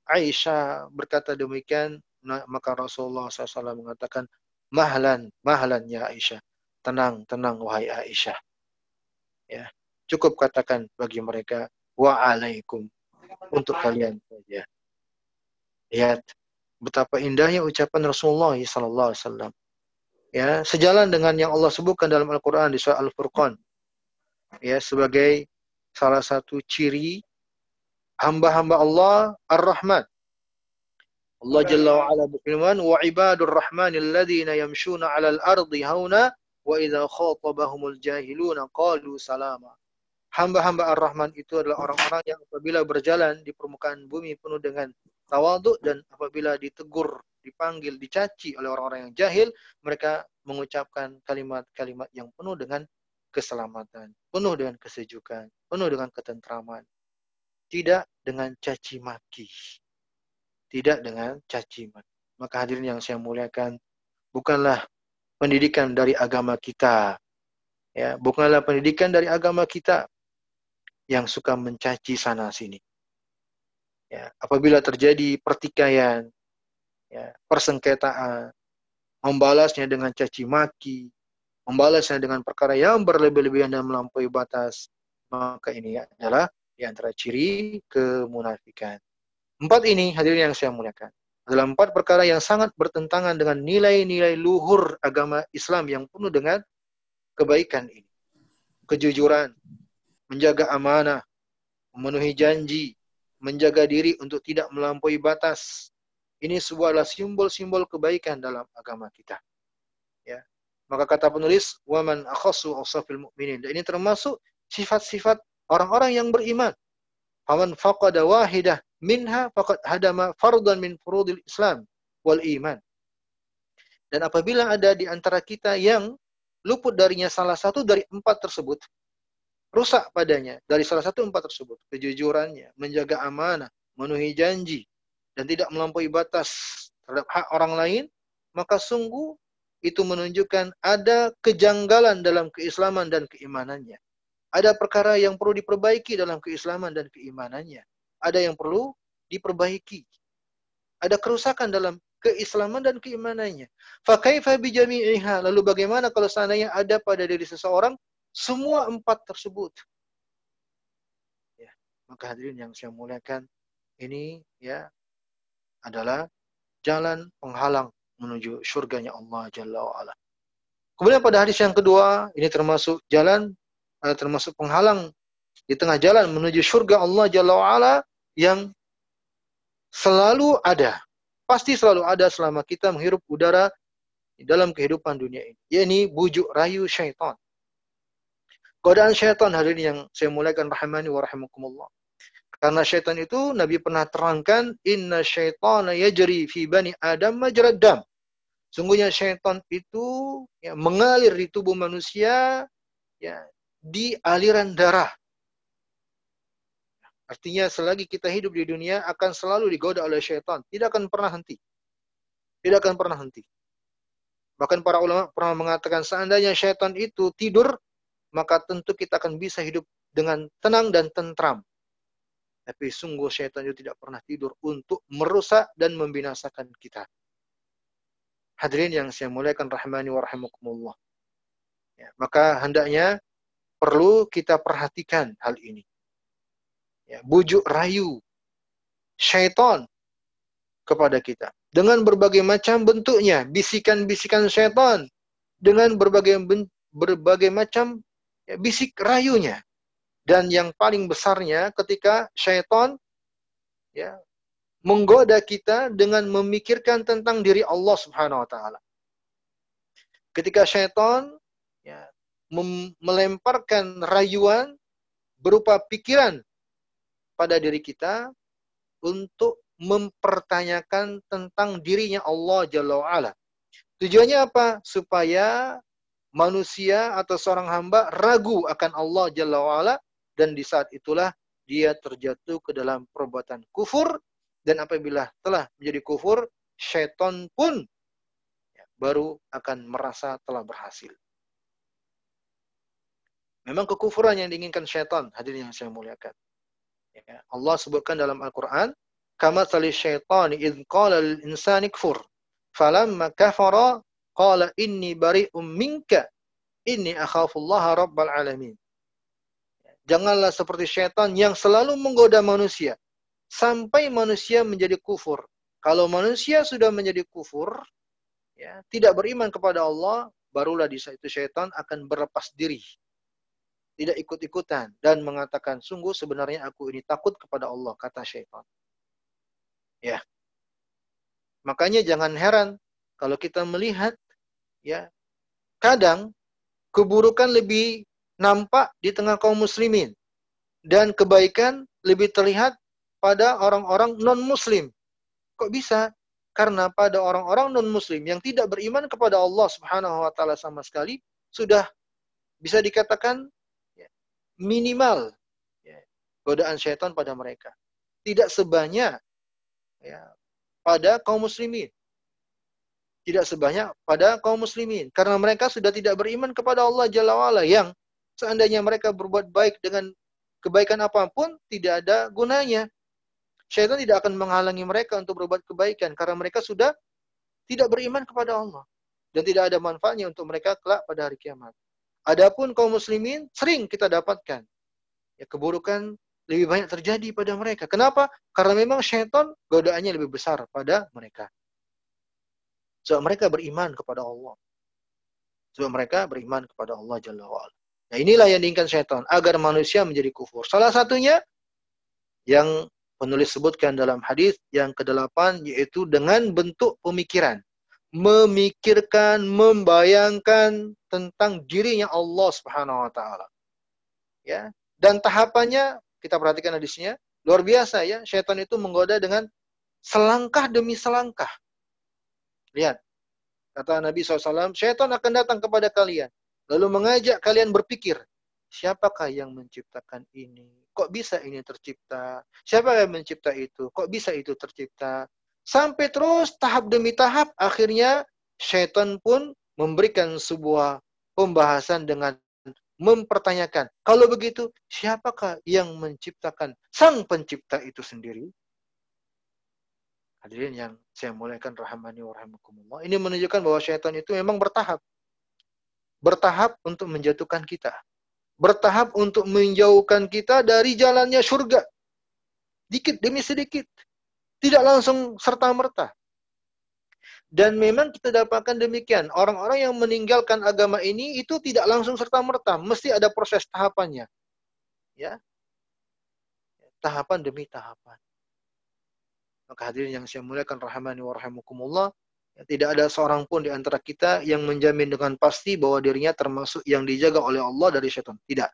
Aisyah berkata demikian, maka Rasulullah SAW mengatakan, mahlan, mahlan ya Aisyah. Tenang, tenang wahai Aisyah. Ya, cukup katakan bagi mereka, wa'alaikum. Untuk kalian saja. Lihat betapa indahnya ucapan Rasulullah SAW. Ya, sejalan dengan yang Allah sebutkan dalam Al-Quran di surah Al-Furqan. Ya, sebagai salah satu ciri hamba-hamba Allah Ar-Rahman. Allah Jalla wa Ala berfirman, "Wa ibadur rahman alladhina yamshuna 'alal ardi hauna wa idza khatabahumul jahiluna qalu salama." Hamba-hamba Ar-Rahman itu adalah orang-orang yang apabila berjalan di permukaan bumi penuh dengan tawaduk dan apabila ditegur, dipanggil, dicaci oleh orang-orang yang jahil, mereka mengucapkan kalimat-kalimat yang penuh dengan keselamatan, penuh dengan kesejukan, penuh dengan ketentraman. Tidak dengan caci maki. Tidak dengan caci maki. Maka hadirin yang saya muliakan, bukanlah pendidikan dari agama kita. Ya, bukanlah pendidikan dari agama kita yang suka mencaci sana sini. Ya, apabila terjadi pertikaian, ya, persengketaan, membalasnya dengan caci maki, membalasnya dengan perkara yang berlebih-lebihan dan melampaui batas, maka ini adalah di antara ciri kemunafikan. Empat ini hadirin yang saya muliakan adalah empat perkara yang sangat bertentangan dengan nilai-nilai luhur agama Islam yang penuh dengan kebaikan ini. Kejujuran, menjaga amanah, memenuhi janji, menjaga diri untuk tidak melampaui batas. Ini sebuah simbol-simbol kebaikan dalam agama kita. Ya. Maka kata penulis, "Waman akhasu awsafil mu'minin." Dan ini termasuk sifat-sifat orang-orang yang beriman. Faman faqada wahidah minha faqad hadama fardan min furudil Islam wal iman. Dan apabila ada di antara kita yang luput darinya salah satu dari empat tersebut, rusak padanya dari salah satu empat tersebut, kejujurannya, menjaga amanah, memenuhi janji, dan tidak melampaui batas terhadap hak orang lain, maka sungguh itu menunjukkan ada kejanggalan dalam keislaman dan keimanannya. Ada perkara yang perlu diperbaiki dalam keislaman dan keimanannya. Ada yang perlu diperbaiki. Ada kerusakan dalam keislaman dan keimanannya. Fakaifa bijami'iha. Lalu bagaimana kalau seandainya ada pada diri seseorang semua empat tersebut? Ya, maka hadirin yang saya muliakan, ini ya adalah jalan penghalang menuju surganya Allah Jalla wa'ala. Kemudian pada hadis yang kedua, ini termasuk jalan uh, termasuk penghalang di tengah jalan menuju surga Allah Jalla wa'ala yang selalu ada. Pasti selalu ada selama kita menghirup udara di dalam kehidupan dunia ini. Yakni bujuk rayu syaitan. Godaan syaitan hari ini yang saya mulaikan rahimani wa rahimakumullah. Karena syaitan itu Nabi pernah terangkan inna syaitana yajri fi bani Adam majrad dam. Sungguhnya syaitan itu ya, mengalir di tubuh manusia ya, di aliran darah. Artinya selagi kita hidup di dunia akan selalu digoda oleh syaitan. Tidak akan pernah henti. Tidak akan pernah henti. Bahkan para ulama pernah mengatakan seandainya syaitan itu tidur, maka tentu kita akan bisa hidup dengan tenang dan tentram. Tapi sungguh syaitan itu tidak pernah tidur untuk merusak dan membinasakan kita. Hadirin yang saya muliakan rahmani wa rahimakumullah. Ya, maka hendaknya perlu kita perhatikan hal ini. Ya, bujuk rayu syaitan kepada kita dengan berbagai macam bentuknya, bisikan-bisikan syaitan dengan berbagai berbagai macam ya, bisik rayunya. Dan yang paling besarnya ketika syaitan ya menggoda kita dengan memikirkan tentang diri Allah Subhanahu wa taala. Ketika syaitan ya melemparkan rayuan berupa pikiran pada diri kita untuk mempertanyakan tentang dirinya Allah Jalla wa'ala. Tujuannya apa? Supaya manusia atau seorang hamba ragu akan Allah Jalla wa'ala dan di saat itulah dia terjatuh ke dalam perbuatan kufur dan apabila telah menjadi kufur, syaitan pun baru akan merasa telah berhasil. Memang kekufuran yang diinginkan syaitan, hadirin yang saya muliakan. Allah sebutkan dalam Al-Quran, kama tali syaitani idh qala insani kfur. Falamma kafara qala inni bari'um minka inni akhafullaha rabbal alamin. Janganlah seperti syaitan yang selalu menggoda manusia sampai manusia menjadi kufur. Kalau manusia sudah menjadi kufur, ya, tidak beriman kepada Allah, barulah di saat itu syaitan akan berlepas diri tidak ikut-ikutan dan mengatakan sungguh sebenarnya aku ini takut kepada Allah kata syaitan. Ya. Makanya jangan heran kalau kita melihat ya kadang keburukan lebih nampak di tengah kaum muslimin dan kebaikan lebih terlihat pada orang-orang non-muslim. Kok bisa? Karena pada orang-orang non-muslim yang tidak beriman kepada Allah Subhanahu wa taala sama sekali sudah bisa dikatakan minimal ya, godaan syaitan pada mereka. Tidak sebanyak ya, pada kaum muslimin. Tidak sebanyak pada kaum muslimin. Karena mereka sudah tidak beriman kepada Allah Jalla wa'ala yang seandainya mereka berbuat baik dengan kebaikan apa pun, tidak ada gunanya. syaitan tidak akan menghalangi mereka untuk berbuat kebaikan karena mereka sudah tidak beriman kepada Allah dan tidak ada manfaatnya untuk mereka kelak pada hari kiamat. Adapun kaum muslimin sering kita dapatkan ya keburukan lebih banyak terjadi pada mereka. Kenapa? Karena memang syaitan godaannya lebih besar pada mereka. Sebab mereka beriman kepada Allah. Sebab mereka beriman kepada Allah Jalla wa'ala. Nah inilah yang diinginkan syaitan. Agar manusia menjadi kufur. Salah satunya yang penulis sebutkan dalam hadis yang kedelapan yaitu dengan bentuk pemikiran. Memikirkan, membayangkan tentang dirinya Allah Subhanahu wa taala. Ya. Dan tahapannya kita perhatikan hadisnya luar biasa ya. Syaitan itu menggoda dengan selangkah demi selangkah. Lihat. Kata Nabi SAW, syaitan akan datang kepada kalian. Lalu mengajak kalian berpikir, siapakah yang menciptakan ini? Kok bisa ini tercipta? Siapa yang mencipta itu? Kok bisa itu tercipta? Sampai terus tahap demi tahap, akhirnya syaitan pun memberikan sebuah pembahasan dengan mempertanyakan, kalau begitu siapakah yang menciptakan sang pencipta itu sendiri? Hadirin yang saya muliakan rahmani wa rahimakumullah. Ini menunjukkan bahwa syaitan itu memang bertahap. Bertahap untuk menjatuhkan kita. Bertahap untuk menjauhkan kita dari jalannya surga. Dikit demi sedikit. Tidak langsung serta-merta. Dan memang kita dapatkan demikian. Orang-orang yang meninggalkan agama ini itu tidak langsung serta-merta. Mesti ada proses tahapannya. Ya. Tahapan demi tahapan. Maka hadirin yang saya muliakan rahmani wa rahimakumullah, ya, tidak ada seorang pun di antara kita yang menjamin dengan pasti bahwa dirinya termasuk yang dijaga oleh Allah dari syaitan. Tidak.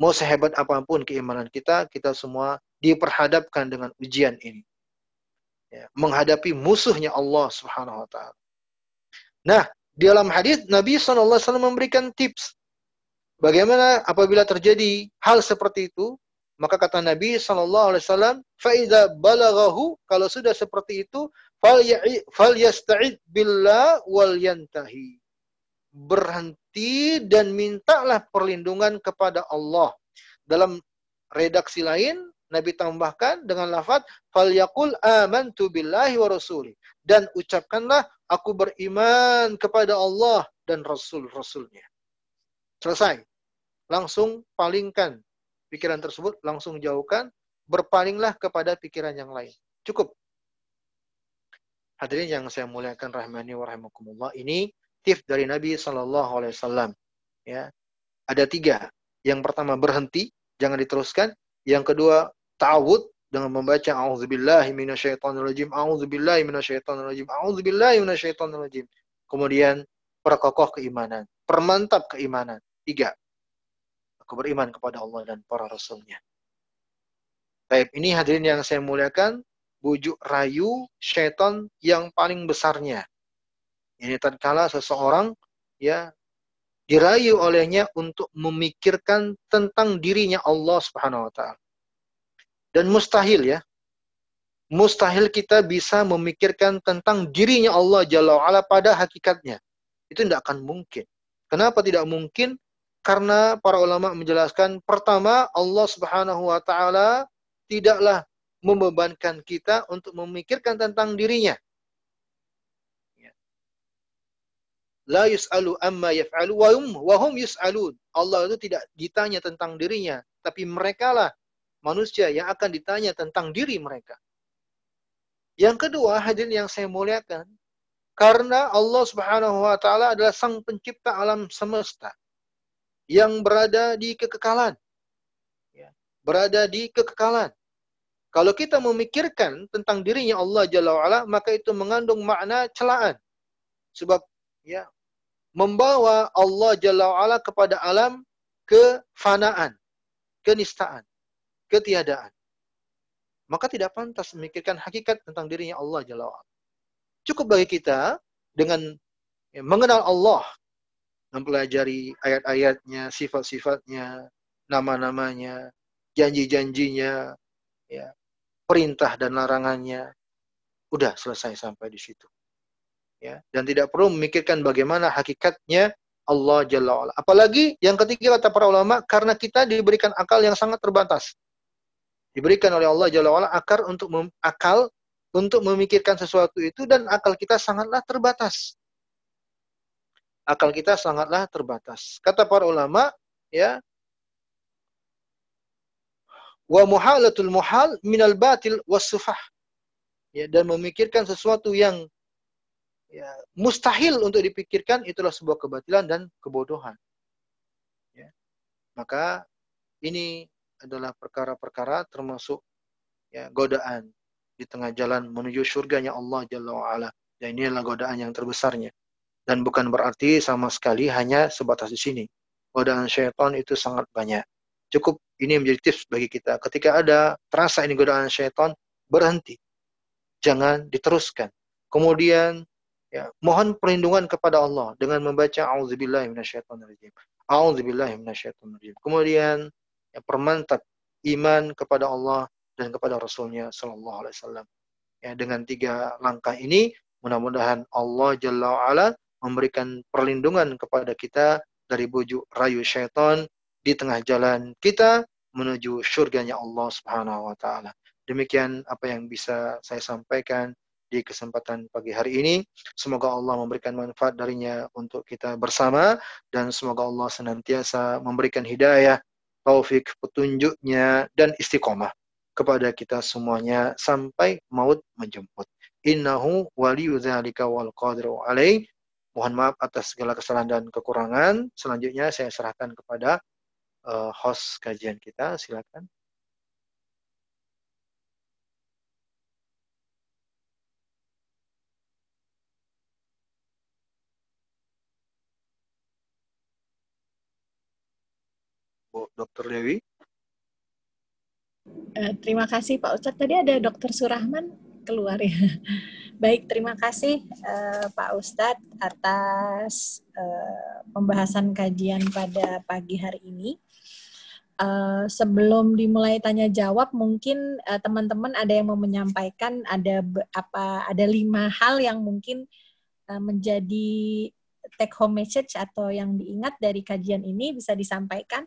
Mau sehebat apa pun keimanan kita, kita semua diperhadapkan dengan ujian ini. Ya, menghadapi musuhnya Allah Subhanahu wa taala. Nah, di dalam hadis Nabi SAW memberikan tips bagaimana apabila terjadi hal seperti itu, maka kata Nabi wasallam, "Faida balaghahu" kalau sudah seperti itu, fal yasta'id billah wal yantahi. Berhenti dan mintalah perlindungan kepada Allah. Dalam redaksi lain, Nabi tambahkan dengan lafaz fal yaqul amantu billahi wa rasuli dan ucapkanlah aku beriman kepada Allah dan rasul-rasulnya. Selesai. Langsung palingkan pikiran tersebut langsung jauhkan, berpalinglah kepada pikiran yang lain. Cukup. Hadirin yang saya muliakan rahmani wa rahimakumullah, ini tips dari Nabi Shallallahu alaihi wasallam. Ya. Ada tiga. Yang pertama berhenti, jangan diteruskan. Yang kedua ta'awud dengan membaca auzubillahi minasyaitonirrajim, auzubillahi minasyaitonirrajim, auzubillahi minasyaitonirrajim. Kemudian perkokoh keimanan, permantap keimanan. Tiga. Aku beriman kepada Allah dan para rasulnya. Baik, ini hadirin yang saya muliakan, bujuk rayu syaitan yang paling besarnya. Ini tatkala seseorang ya dirayu olehnya untuk memikirkan tentang dirinya Allah Subhanahu wa taala. Dan mustahil ya. Mustahil kita bisa memikirkan tentang dirinya Allah Jalla wa'ala pada hakikatnya. Itu tidak akan mungkin. Kenapa tidak mungkin? Karena para ulama menjelaskan pertama Allah Subhanahu wa taala tidaklah membebankan kita untuk memikirkan tentang dirinya. Ya. La yus'alu amma yaf'alu wa hum yus'alun. Allah itu tidak ditanya tentang dirinya, tapi merekalah manusia yang akan ditanya tentang diri mereka. Yang kedua, hadirin yang saya muliakan, karena Allah Subhanahu wa taala adalah sang pencipta alam semesta yang berada di kekekalan. Ya, berada di kekekalan. Kalau kita memikirkan tentang dirinya Allah Jalla wa'ala, maka itu mengandung makna celaan. Sebab ya membawa Allah Jalla wa'ala kepada alam kefanaan, kenistaan, ketiadaan. Maka tidak pantas memikirkan hakikat tentang dirinya Allah Jalla wa'ala. Cukup bagi kita dengan ya, mengenal Allah mempelajari ayat-ayatnya, sifat-sifatnya, nama-namanya, janji-janjinya, ya, perintah dan larangannya. Udah selesai sampai di situ. Ya, dan tidak perlu memikirkan bagaimana hakikatnya Allah Jalla wa'ala. Apalagi yang ketiga kata para ulama, karena kita diberikan akal yang sangat terbatas. Diberikan oleh Allah Jalla wa'ala akal untuk mem, akal untuk memikirkan sesuatu itu dan akal kita sangatlah terbatas. Akal kita sangatlah terbatas. Kata para ulama, ya, wa muhalatul muhal minal batil wasufah. Ya, dan memikirkan sesuatu yang ya, mustahil untuk dipikirkan itulah sebuah kebatilan dan kebodohan. Ya. Maka ini adalah perkara-perkara termasuk ya, godaan di tengah jalan menuju surganya Allah Jalla wa'ala. Dan ini adalah godaan yang terbesarnya. Dan bukan berarti sama sekali hanya sebatas di sini. Godaan syaitan itu sangat banyak. Cukup ini menjadi tips bagi kita. Ketika ada terasa ini godaan syaitan, berhenti. Jangan diteruskan. Kemudian ya, mohon perlindungan kepada Allah dengan membaca auzubillahi minasyaitonirrajim. Auzubillahi minasyaitonirrajim. Kemudian ya, permantap iman kepada Allah dan kepada Rasulnya Sallallahu Alaihi Wasallam. Ya, dengan tiga langkah ini, mudah-mudahan Allah Jalla wa'ala memberikan perlindungan kepada kita dari bujuk rayu syaitan di tengah jalan kita menuju surganya Allah Subhanahu wa taala. Demikian apa yang bisa saya sampaikan di kesempatan pagi hari ini. Semoga Allah memberikan manfaat darinya untuk kita bersama dan semoga Allah senantiasa memberikan hidayah, taufik, petunjuknya dan istiqomah kepada kita semuanya sampai maut menjemput. Innahu waliyu wal qadiru alaih. Mohon maaf atas segala kesalahan dan kekurangan. Selanjutnya saya serahkan kepada uh, host kajian kita. Silakan. Bu Dr. Dewi. Uh, terima kasih Pak Ustadz. Tadi ada Dr. Surahman keluar ya. Baik, terima kasih uh, Pak Ustadz atas uh, pembahasan kajian pada pagi hari ini. Uh, sebelum dimulai tanya jawab, mungkin teman-teman uh, ada yang mau menyampaikan ada apa ada lima hal yang mungkin uh, menjadi take home message atau yang diingat dari kajian ini bisa disampaikan.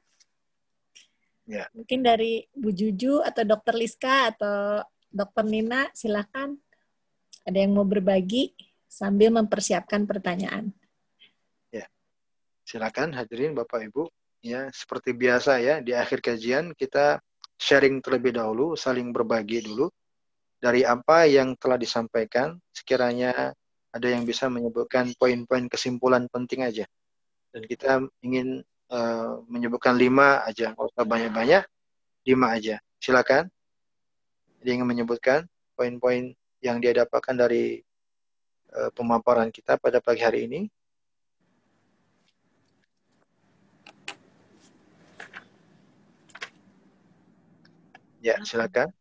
Ya. Mungkin dari Bu Juju atau Dokter Liska atau Dokter Nina, silakan. Ada yang mau berbagi sambil mempersiapkan pertanyaan. Ya, silakan hadirin Bapak Ibu ya seperti biasa ya di akhir kajian kita sharing terlebih dahulu, saling berbagi dulu dari apa yang telah disampaikan. Sekiranya ada yang bisa menyebutkan poin-poin kesimpulan penting aja. Dan kita ingin uh, menyebutkan lima aja, nggak usah banyak-banyak, lima aja. Silakan. Dia ingin menyebutkan poin-poin yang dia dapatkan dari uh, pemaparan kita pada pagi hari ini. Ya, silakan.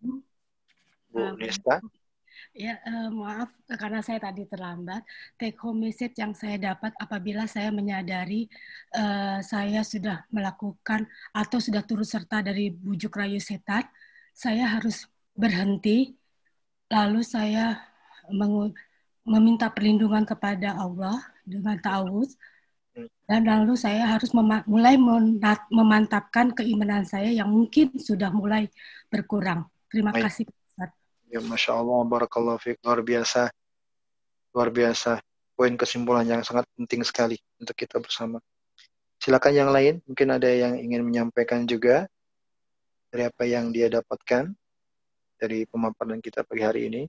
Bu Nesta. Ya, uh, maaf karena saya tadi terlambat. Take home message yang saya dapat apabila saya menyadari uh, saya sudah melakukan atau sudah turut serta dari bujuk rayu setan, saya harus berhenti, lalu saya meminta perlindungan kepada Allah dengan ta'awuz, dan lalu saya harus mulai memantapkan keimanan saya yang mungkin sudah mulai berkurang. Terima Baik. kasih. Ya, Masya Allah, Barakallah Fik. Luar biasa. Luar biasa. Poin kesimpulan yang sangat penting sekali untuk kita bersama. Silakan yang lain. Mungkin ada yang ingin menyampaikan juga dari apa yang dia dapatkan dari pemaparan kita pagi hari ini.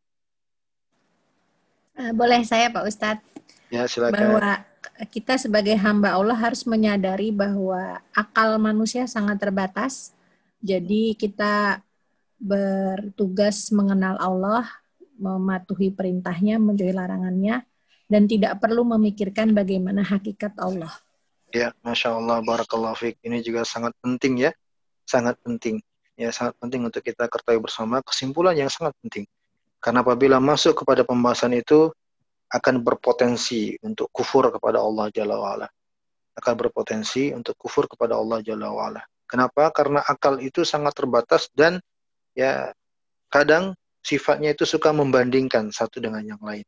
Eh, boleh saya Pak Ustadz? Ya, silakan. Bahwa kita sebagai hamba Allah harus menyadari bahwa akal manusia sangat terbatas. Jadi kita bertugas mengenal Allah, mematuhi perintahnya, menjauhi larangannya, dan tidak perlu memikirkan bagaimana hakikat Allah. Ya, Masya Allah, Barakallah Fik. Ini juga sangat penting ya, sangat penting. Ya, sangat penting untuk kita ketahui bersama kesimpulan yang sangat penting. Karena apabila masuk kepada pembahasan itu, akan berpotensi untuk kufur kepada Allah Jalla wa'ala. Akan berpotensi untuk kufur kepada Allah Jalla wa'ala. Kenapa? Karena akal itu sangat terbatas dan ya kadang sifatnya itu suka membandingkan satu dengan yang lain.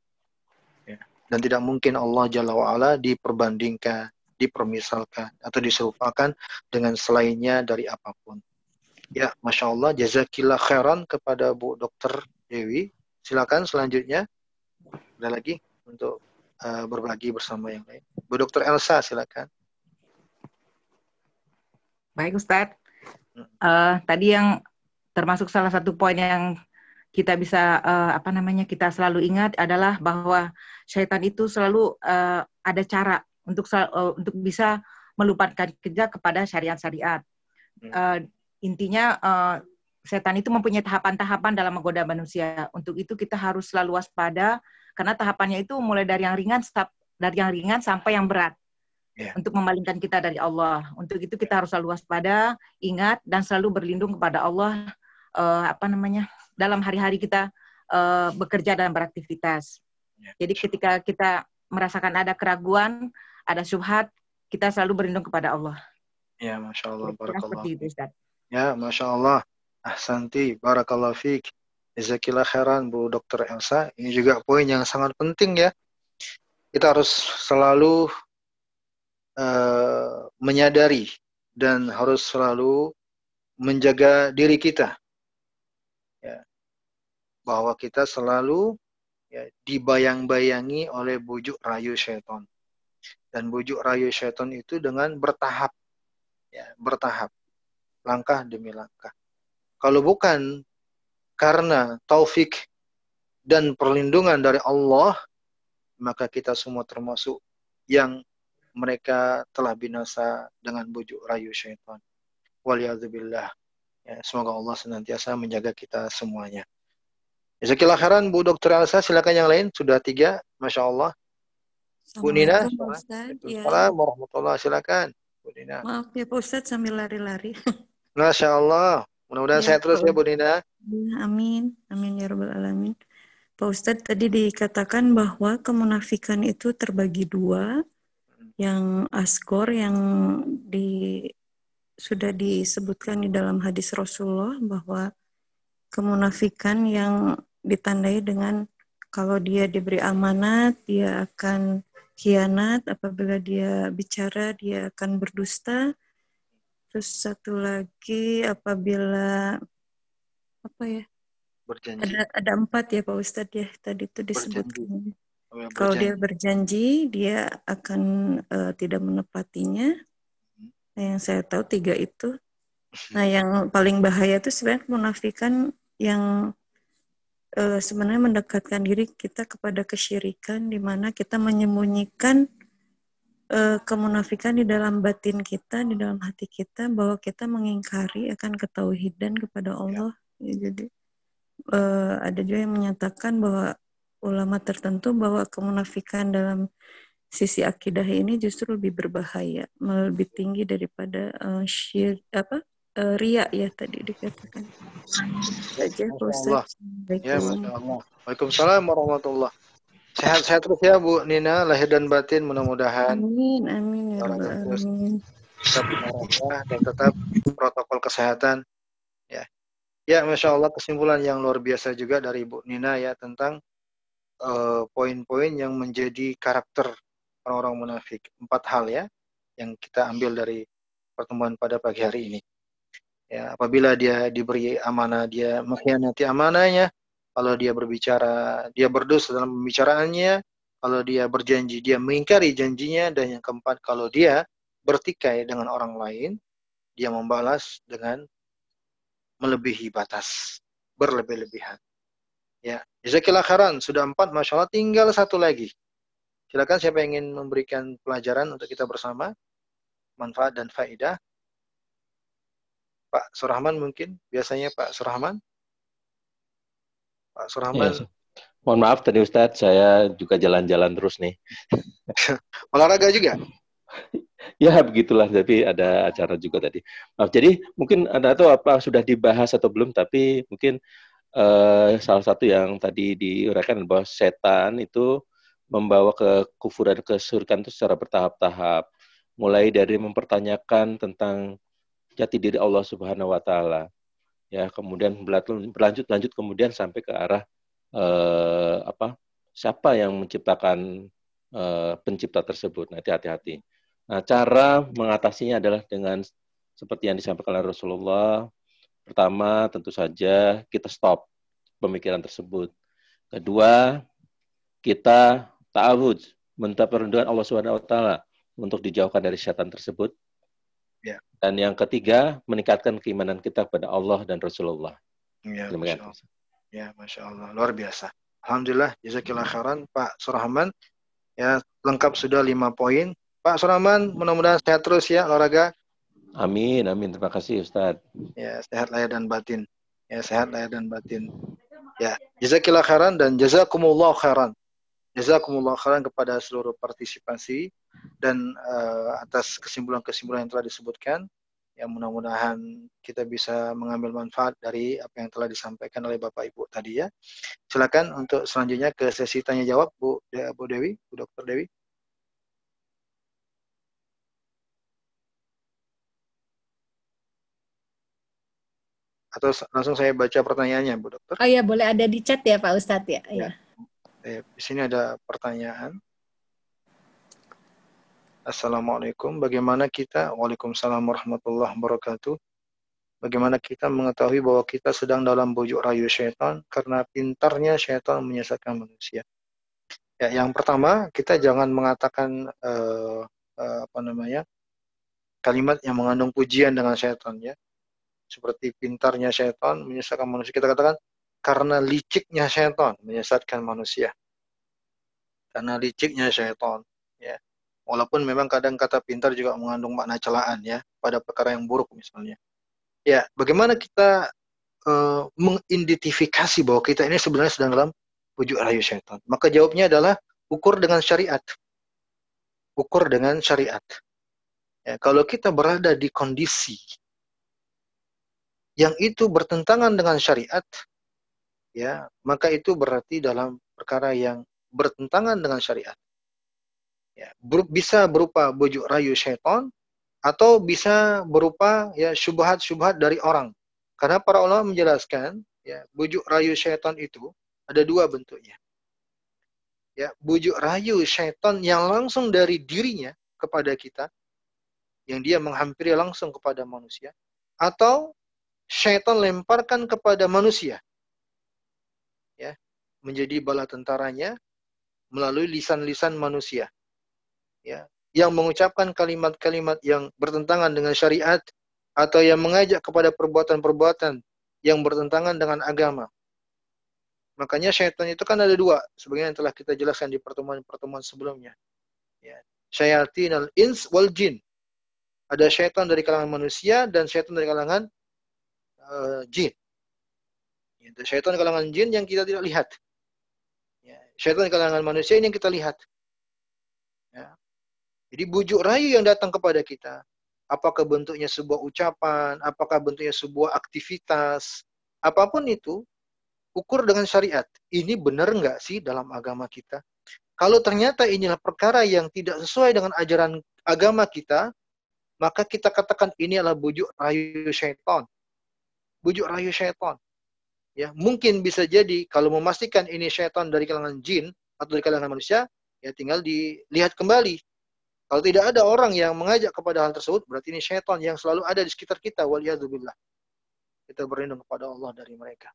Ya. Dan tidak mungkin Allah Jalla wa'ala diperbandingkan, dipermisalkan, atau diserupakan dengan selainnya dari apa pun. Ya, Masya Allah. Jazakillah khairan kepada Bu Dokter Dewi. Silakan selanjutnya. Ada lagi untuk uh, berbagi bersama yang lain. Bu Dokter Elsa, silakan. Baik, Ustadz. Uh, tadi yang termasuk salah satu poin yang kita bisa uh, apa namanya kita selalu ingat adalah bahwa syaitan itu selalu uh, ada cara untuk uh, untuk bisa melupakan kerja kepada syariat-syariat. Uh, intinya uh, setan itu mempunyai tahapan-tahapan dalam menggoda manusia. Untuk itu kita harus selalu waspada karena tahapannya itu mulai dari yang ringan dari yang ringan sampai yang berat. Yeah. Untuk memalingkan kita dari Allah. Untuk itu kita harus selalu waspada, ingat dan selalu berlindung kepada Allah uh, apa namanya? dalam hari-hari kita uh, bekerja dan beraktivitas. Yeah. Jadi ketika kita merasakan ada keraguan, ada syubhat, kita selalu berlindung kepada Allah. Ya, Masya Allah. Barakallah. Ya, Masya Allah. Ahsanti. Barakallah fiqh. Jazakillah khairan Bu Dr. Elsa. Ini juga poin yang sangat penting ya. Kita harus selalu uh, menyadari dan harus selalu menjaga diri kita. Bahwa kita selalu ya, dibayang-bayangi oleh bujuk rayu syaitan. Dan bujuk rayu syaitan itu dengan bertahap. Ya, bertahap langkah demi langkah. Kalau bukan karena taufik dan perlindungan dari Allah, maka kita semua termasuk yang mereka telah binasa dengan bujuk rayu syaitan. Waliyadzubillah. Ya, semoga Allah senantiasa menjaga kita semuanya. Jazakallah khairan Bu Dr. Elsa, silakan yang lain. Sudah tiga, Masya Allah. Bu Nina, Assalamualaikum ya. warahmatullahi silakan. Bu Nina. Maaf ya Pak Ustaz sambil lari-lari. Masya Allah. Mudah-mudahan ya, sehat terus ya Bu Nina. Ya, amin. Amin ya Rabbal Alamin. Pak Ustadz tadi dikatakan bahwa kemunafikan itu terbagi dua. Yang askor yang di sudah disebutkan di dalam hadis Rasulullah bahwa kemunafikan yang ditandai dengan kalau dia diberi amanat, dia akan khianat, apabila dia bicara, dia akan berdusta, Terus satu lagi apabila apa ya? Berjanji. Ada ada empat ya Pak Ustadz ya tadi itu disebutkan. Oh, Kalau dia berjanji dia akan uh, tidak menepatinya. Nah, yang saya tahu tiga itu. Nah yang paling bahaya itu sebenarnya menafikan yang uh, sebenarnya mendekatkan diri kita kepada kesyirikan di mana kita menyembunyikan uh, kemunafikan di dalam batin kita, di dalam hati kita bahwa kita mengingkari akan ketauhidan kepada ya. Allah. Ya. jadi uh, ada juga yang menyatakan bahwa ulama tertentu bahwa kemunafikan dalam sisi akidah ini justru lebih berbahaya, lebih tinggi daripada uh, syir apa uh, ria ya tadi dikatakan. Saja, Ya, Waalaikumsalam warahmatullahi Sehat-sehat terus ya Bu Nina, lahir dan batin mudah-mudahan. Amin, amin ya amin. Tetap dan tetap protokol kesehatan. Ya, ya, masya Allah kesimpulan yang luar biasa juga dari Bu Nina ya tentang uh, poin-poin yang menjadi karakter orang-orang munafik. Empat hal ya yang kita ambil dari pertemuan pada pagi hari ini. Ya, apabila dia diberi amanah, dia mengkhianati amanahnya, kalau dia berbicara, dia berdosa dalam pembicaraannya. Kalau dia berjanji, dia mengingkari janjinya. Dan yang keempat, kalau dia bertikai dengan orang lain, dia membalas dengan melebihi batas, berlebih-lebihan. Ya, Jazakillah khairan, sudah empat, Masya Allah, tinggal satu lagi. Silakan siapa yang ingin memberikan pelajaran untuk kita bersama, manfaat dan faidah. Pak Surahman mungkin, biasanya Pak Surahman. Pak Surahman. Ya, mohon maaf tadi Ustadz, saya juga jalan-jalan terus nih. Olahraga juga? ya begitulah, tapi ada acara juga tadi. Maaf, jadi mungkin ada atau apa sudah dibahas atau belum, tapi mungkin uh, salah satu yang tadi diuraikan bahwa setan itu membawa ke kufuran kesyirikan itu secara bertahap-tahap. Mulai dari mempertanyakan tentang jati diri Allah Subhanahu wa taala ya kemudian berlanjut lanjut kemudian sampai ke arah eh, apa siapa yang menciptakan eh, pencipta tersebut nanti hati-hati nah cara mengatasinya adalah dengan seperti yang disampaikan oleh Rasulullah Pertama, tentu saja kita stop pemikiran tersebut. Kedua, kita ta'awud, minta perlindungan Allah Subhanahu wa taala untuk dijauhkan dari syaitan tersebut. Ya. Dan yang ketiga, meningkatkan keimanan kita kepada Allah dan Rasulullah. Ya, Masya Allah. Ya, Masya Allah. Luar biasa. Alhamdulillah, jazakillah khairan Pak Surahman. Ya, lengkap sudah lima poin. Pak Surahman, mudah-mudahan sehat terus ya olahraga. Amin, amin. Terima kasih Ustaz. Ya, sehat lahir dan batin. Ya, sehat lahir dan batin. Ya, jazakillah khairan dan jazakumullah khairan. Jazakumullah khairan kepada seluruh partisipasi dan uh, atas kesimpulan-kesimpulan yang telah disebutkan. Ya, mudah-mudahan kita bisa mengambil manfaat dari apa yang telah disampaikan oleh Bapak Ibu tadi ya. Silakan untuk selanjutnya ke sesi tanya jawab Bu, Bu Dewi, Bu Dokter Dewi. Atau langsung saya baca pertanyaannya, Bu Dokter? Oh iya, boleh ada di chat ya Pak Ustadz ya? ya. Eh, di sini ada pertanyaan. Assalamualaikum, bagaimana kita, Waalaikumsalam warahmatullahi wabarakatuh, bagaimana kita mengetahui bahwa kita sedang dalam bujuk rayu syaitan karena pintarnya syaitan menyesatkan manusia. Ya, yang pertama, kita jangan mengatakan uh, uh, apa namanya kalimat yang mengandung pujian dengan syaitan ya seperti pintarnya syaitan menyesatkan manusia. Kita katakan karena liciknya syaitan menyesatkan manusia. Karena liciknya syaitan, ya. Walaupun memang kadang kata pintar juga mengandung makna celaan ya pada perkara yang buruk misalnya. Ya, bagaimana kita uh, mengidentifikasi bahwa kita ini sebenarnya sedang dalam pujuk rayu syaitan? Maka jawabnya adalah ukur dengan syariat. Ukur dengan syariat. Ya, kalau kita berada di kondisi yang itu bertentangan dengan syariat, ya maka itu berarti dalam perkara yang bertentangan dengan syariat. Ya, ber, bisa berupa bujuk rayu syaitan atau bisa berupa ya syubhat-syubhat dari orang. Karena para ulama menjelaskan ya bujuk rayu syaitan itu ada dua bentuknya. Ya, bujuk rayu syaitan yang langsung dari dirinya kepada kita yang dia menghampiri langsung kepada manusia atau syaitan lemparkan kepada manusia. Ya, menjadi bala tentaranya melalui lisan-lisan manusia. Ya, yang mengucapkan kalimat-kalimat yang bertentangan dengan syariat atau yang mengajak kepada perbuatan-perbuatan yang bertentangan dengan agama. Makanya syaitan itu kan ada dua, sebagaimana yang telah kita jelaskan di pertemuan-pertemuan sebelumnya. Ya. Syayatin al-ins wal jin. Ada syaitan dari kalangan manusia dan syaitan dari kalangan uh, jin. Ya, syaitan kalangan jin yang kita tidak lihat. Ya, syaitan kalangan manusia ini yang kita lihat. Jadi bujuk rayu yang datang kepada kita, apakah bentuknya sebuah ucapan, apakah bentuknya sebuah aktivitas, apa pun itu, ukur dengan syariat. Ini benar nggak sih dalam agama kita? Kalau ternyata inilah perkara yang tidak sesuai dengan ajaran agama kita, maka kita katakan ini adalah bujuk rayu syaitan bujuk rayu syaitan. Ya, mungkin bisa jadi kalau memastikan ini syaitan dari kalangan jin atau dari kalangan manusia, ya tinggal dilihat kembali. Kalau tidak ada orang yang mengajak kepada hal tersebut, berarti ini syaitan yang selalu ada di sekitar kita. Waliyadzubillah. Kita berlindung kepada Allah dari mereka.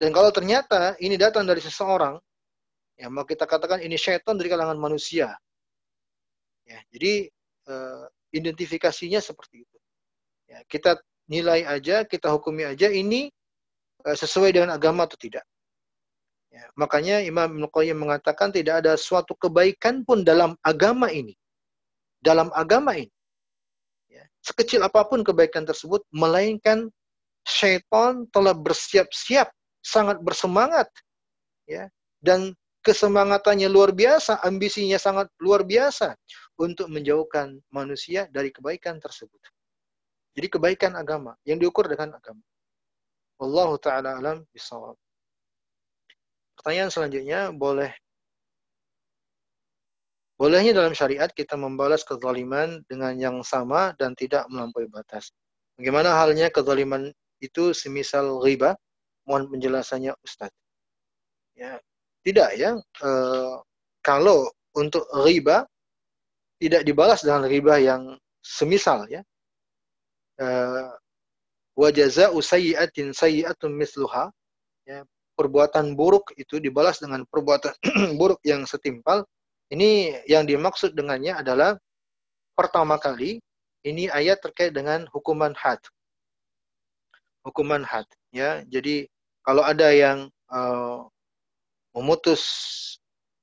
Dan kalau ternyata ini datang dari seseorang, ya maka kita katakan ini syaitan dari kalangan manusia. Ya, jadi uh, identifikasinya seperti itu. Ya, kita nilai aja, kita hukumi aja ini uh, sesuai dengan agama atau tidak. Ya, makanya Imam Ibn Qayyim mengatakan tidak ada suatu kebaikan pun dalam agama ini. Dalam agama ini. Ya, sekecil apa pun kebaikan tersebut, melainkan syaitan telah bersiap-siap, sangat bersemangat. ya Dan kesemangatannya luar biasa, ambisinya sangat luar biasa untuk menjauhkan manusia dari kebaikan tersebut. Jadi kebaikan agama yang diukur dengan agama. Wallahu taala alam bisawab. Pertanyaan selanjutnya boleh Bolehnya dalam syariat kita membalas kezaliman dengan yang sama dan tidak melampaui batas. Bagaimana halnya kezaliman itu semisal riba? Mohon penjelasannya Ustadz. Ya, tidak ya. E, kalau untuk riba tidak dibalas dengan riba yang semisal ya uh, wa jazaa'u sayyi'atin sayyi'atun misluha ya perbuatan buruk itu dibalas dengan perbuatan buruk yang setimpal ini yang dimaksud dengannya adalah pertama kali ini ayat terkait dengan hukuman had hukuman had ya jadi kalau ada yang uh, memutus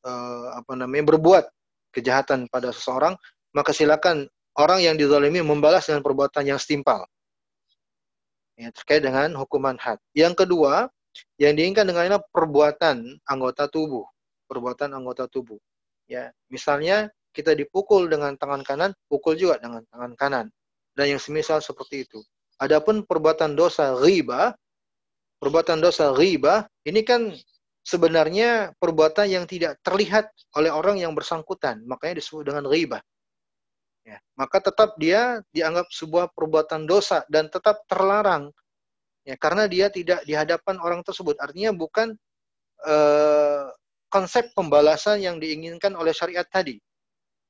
uh, apa namanya berbuat kejahatan pada seseorang maka silakan orang yang dizalimi membalas dengan perbuatan yang setimpal ya, terkait dengan hukuman had. Yang kedua, yang diinginkan dengan perbuatan anggota tubuh, perbuatan anggota tubuh. Ya, misalnya kita dipukul dengan tangan kanan, pukul juga dengan tangan kanan. Dan yang semisal seperti itu. Adapun perbuatan dosa riba, perbuatan dosa riba, ini kan sebenarnya perbuatan yang tidak terlihat oleh orang yang bersangkutan. Makanya disebut dengan riba. Ya, maka tetap dia dianggap sebuah perbuatan dosa dan tetap terlarang. Ya, karena dia tidak di hadapan orang tersebut. Artinya bukan uh, konsep pembalasan yang diinginkan oleh syariat tadi.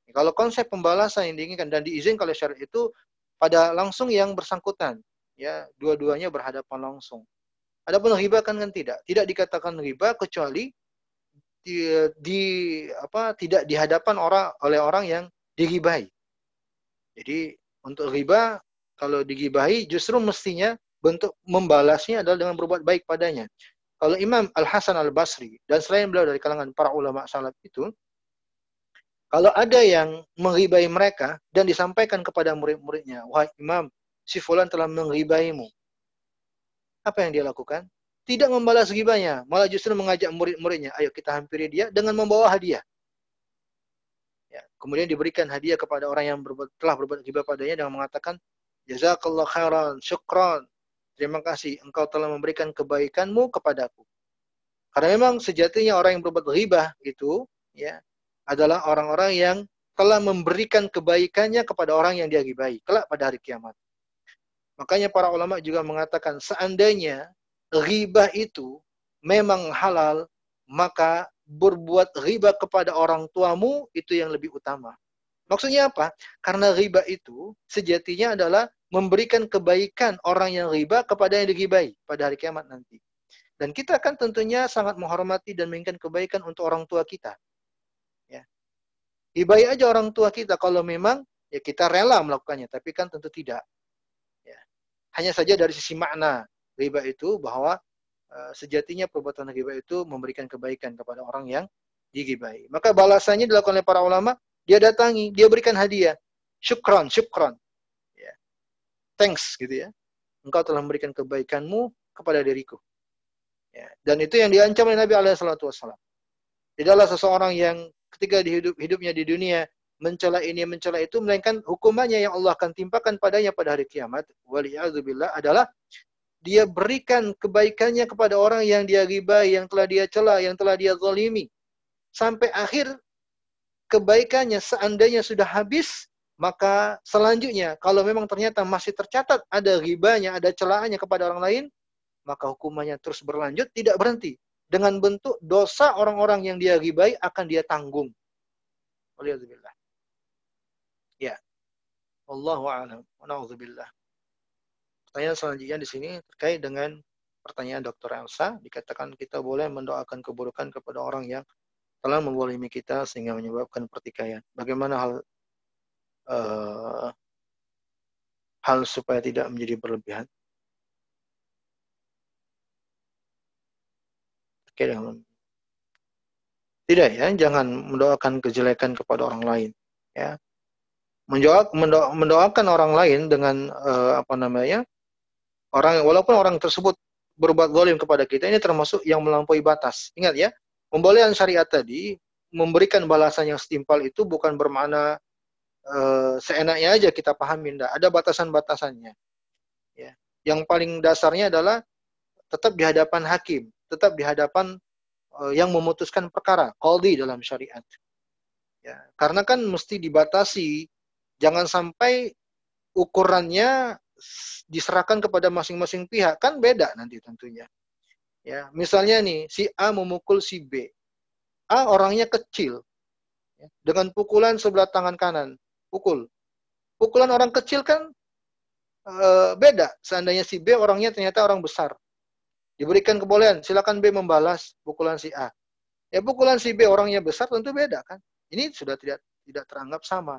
Kalau konsep pembalasan yang diinginkan dan diizinkan oleh syariat itu pada langsung yang bersangkutan, ya dua-duanya berhadapan langsung. Adapun riba kan kan tidak, tidak dikatakan riba kecuali di, di apa tidak di hadapan orang oleh orang yang diribai. Jadi untuk riba kalau digibahi justru mestinya bentuk membalasnya adalah dengan berbuat baik padanya. Kalau Imam Al-Hasan Al-Basri dan selain beliau dari kalangan para ulama salaf itu, kalau ada yang mengribai mereka dan disampaikan kepada murid-muridnya, wahai Imam, si fulan telah mengribaimu. Apa yang dia lakukan? Tidak membalas ribanya, malah justru mengajak murid-muridnya, ayo kita hampiri dia dengan membawa hadiah. Ya, kemudian diberikan hadiah kepada orang yang berbuat, telah berbuat ghibah padanya dengan mengatakan jazakallah khairan, syukran. Terima kasih engkau telah memberikan kebaikanmu kepadaku. Karena memang sejatinya orang yang berbuat ghibah itu ya adalah orang-orang yang telah memberikan kebaikannya kepada orang yang dia ghibahi kelak pada hari kiamat. Makanya para ulama juga mengatakan seandainya ghibah itu memang halal, maka berbuat riba kepada orang tuamu itu yang lebih utama. Maksudnya apa? Karena riba itu sejatinya adalah memberikan kebaikan orang yang riba kepada yang digibai pada hari kiamat nanti. Dan kita kan tentunya sangat menghormati dan menginginkan kebaikan untuk orang tua kita. Ya. Gibai aja orang tua kita kalau memang ya kita rela melakukannya, tapi kan tentu tidak. Ya. Hanya saja dari sisi makna riba itu bahwa Eh, sejatinya perbuatan ghibah itu memberikan kebaikan kepada orang yang digibai. Maka balasannya dilakukan oleh para ulama, dia datangi, dia berikan hadiah. Syukron, syukron. Thanks gitu ya. Engkau telah memberikan kebaikanmu kepada diriku. Ya. Dan itu yang diancam oleh Nabi Alaihissalam. Tidaklah seseorang yang ketika di hidup hidupnya di dunia mencela ini mencela itu melainkan hukumannya yang Allah akan timpakan padanya pada hari kiamat waliyadzubillah adalah dia berikan kebaikannya kepada orang yang dia ribai, yang telah dia cela, yang telah dia zalimi. Sampai akhir kebaikannya seandainya sudah habis, maka selanjutnya kalau memang ternyata masih tercatat ada ribanya, ada celahannya kepada orang lain, maka hukumannya terus berlanjut, tidak berhenti. Dengan bentuk dosa orang-orang yang dia ribai akan dia tanggung. Waliyahzubillah. Ya. Wallahu a'lam. Wa. Pertanyaan selanjutnya di sini terkait dengan pertanyaan Dr. Elsa. Dikatakan kita boleh mendoakan keburukan kepada orang yang telah membolimi kita sehingga menyebabkan pertikaian. Bagaimana hal uh, hal supaya tidak menjadi berlebihan? Oke, dengan tidak ya, jangan mendoakan kejelekan kepada orang lain. Ya, mendoakan orang lain dengan uh, apa namanya orang walaupun orang tersebut berbuat zalim kepada kita ini termasuk yang melampaui batas. Ingat ya, pembolehan syariat tadi memberikan balasan yang setimpal itu bukan bermakna uh, seenaknya aja kita pahami, enggak. Ada batasan-batasannya. Ya. Yang paling dasarnya adalah tetap di hadapan hakim, tetap di hadapan uh, yang memutuskan perkara, qadhi dalam syariat. Ya, karena kan mesti dibatasi, jangan sampai ukurannya diserahkan kepada masing-masing pihak kan beda nanti tentunya. Ya, misalnya nih si A memukul si B. A orangnya kecil. Ya, dengan pukulan sebelah tangan kanan, pukul. Pukulan orang kecil kan uh, beda. Seandainya si B orangnya ternyata orang besar. Diberikan kebolehan, silakan B membalas pukulan si A. Ya pukulan si B orangnya besar tentu beda kan. Ini sudah tidak tidak teranggap sama.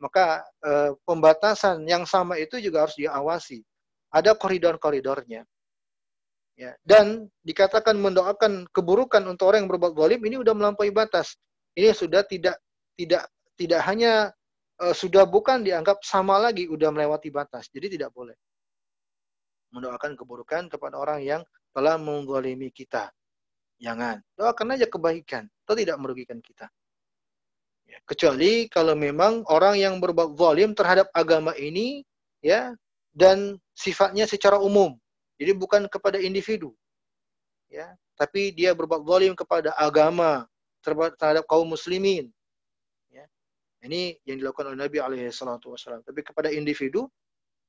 Maka uh, pembatasan yang sama itu juga harus diawasi. Ada koridor-koridornya. Ya, dan dikatakan mendoakan keburukan untuk orang yang berbuat zalim ini sudah melampaui batas. Ini sudah tidak tidak tidak hanya uh, sudah bukan dianggap sama lagi, sudah melewati batas. Jadi tidak boleh mendoakan keburukan kepada orang yang telah menggolimi kita. Jangan. Doakan aja kebaikan. Itu tidak merugikan kita. Ya, kecuali kalau memang orang yang berbuat zalim terhadap agama ini ya dan sifatnya secara umum jadi bukan kepada individu. Ya, tapi dia berbuat zalim kepada agama terhadap kaum muslimin. Ini yang dilakukan oleh Nabi alaihi salatu wasallam. Tapi kepada individu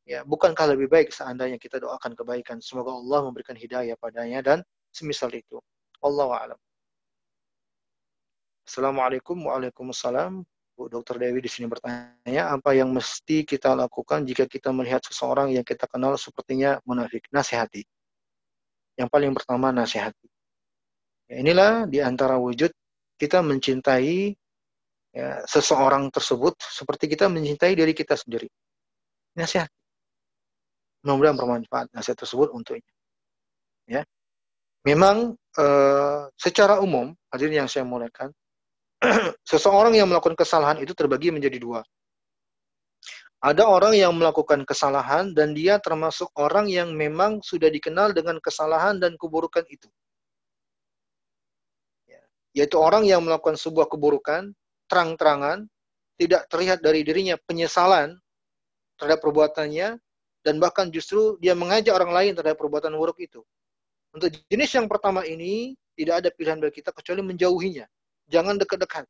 ya bukankah lebih baik seandainya kita doakan kebaikan semoga Allah memberikan hidayah padanya dan semisal itu. Allah a'lam. Assalamualaikum Waalaikumsalam. Bu Dr. Dewi di sini bertanya, apa yang mesti kita lakukan jika kita melihat seseorang yang kita kenal sepertinya munafik? Nasihati. Yang paling pertama nasihati. Ya, inilah di antara wujud kita mencintai ya, seseorang tersebut seperti kita mencintai diri kita sendiri. Nasihat. Mudah-mudahan bermanfaat nasihat tersebut untuknya. Ya. Memang e, secara umum, hadirin yang saya muliakan, seseorang yang melakukan kesalahan itu terbagi menjadi dua. Ada orang yang melakukan kesalahan dan dia termasuk orang yang memang sudah dikenal dengan kesalahan dan keburukan itu. Ya, yaitu orang yang melakukan sebuah keburukan terang-terangan, tidak terlihat dari dirinya penyesalan terhadap perbuatannya, dan bahkan justru dia mengajak orang lain terhadap perbuatan buruk itu. Untuk jenis yang pertama ini, tidak ada pilihan bagi kita kecuali menjauhinya jangan dekat-dekat.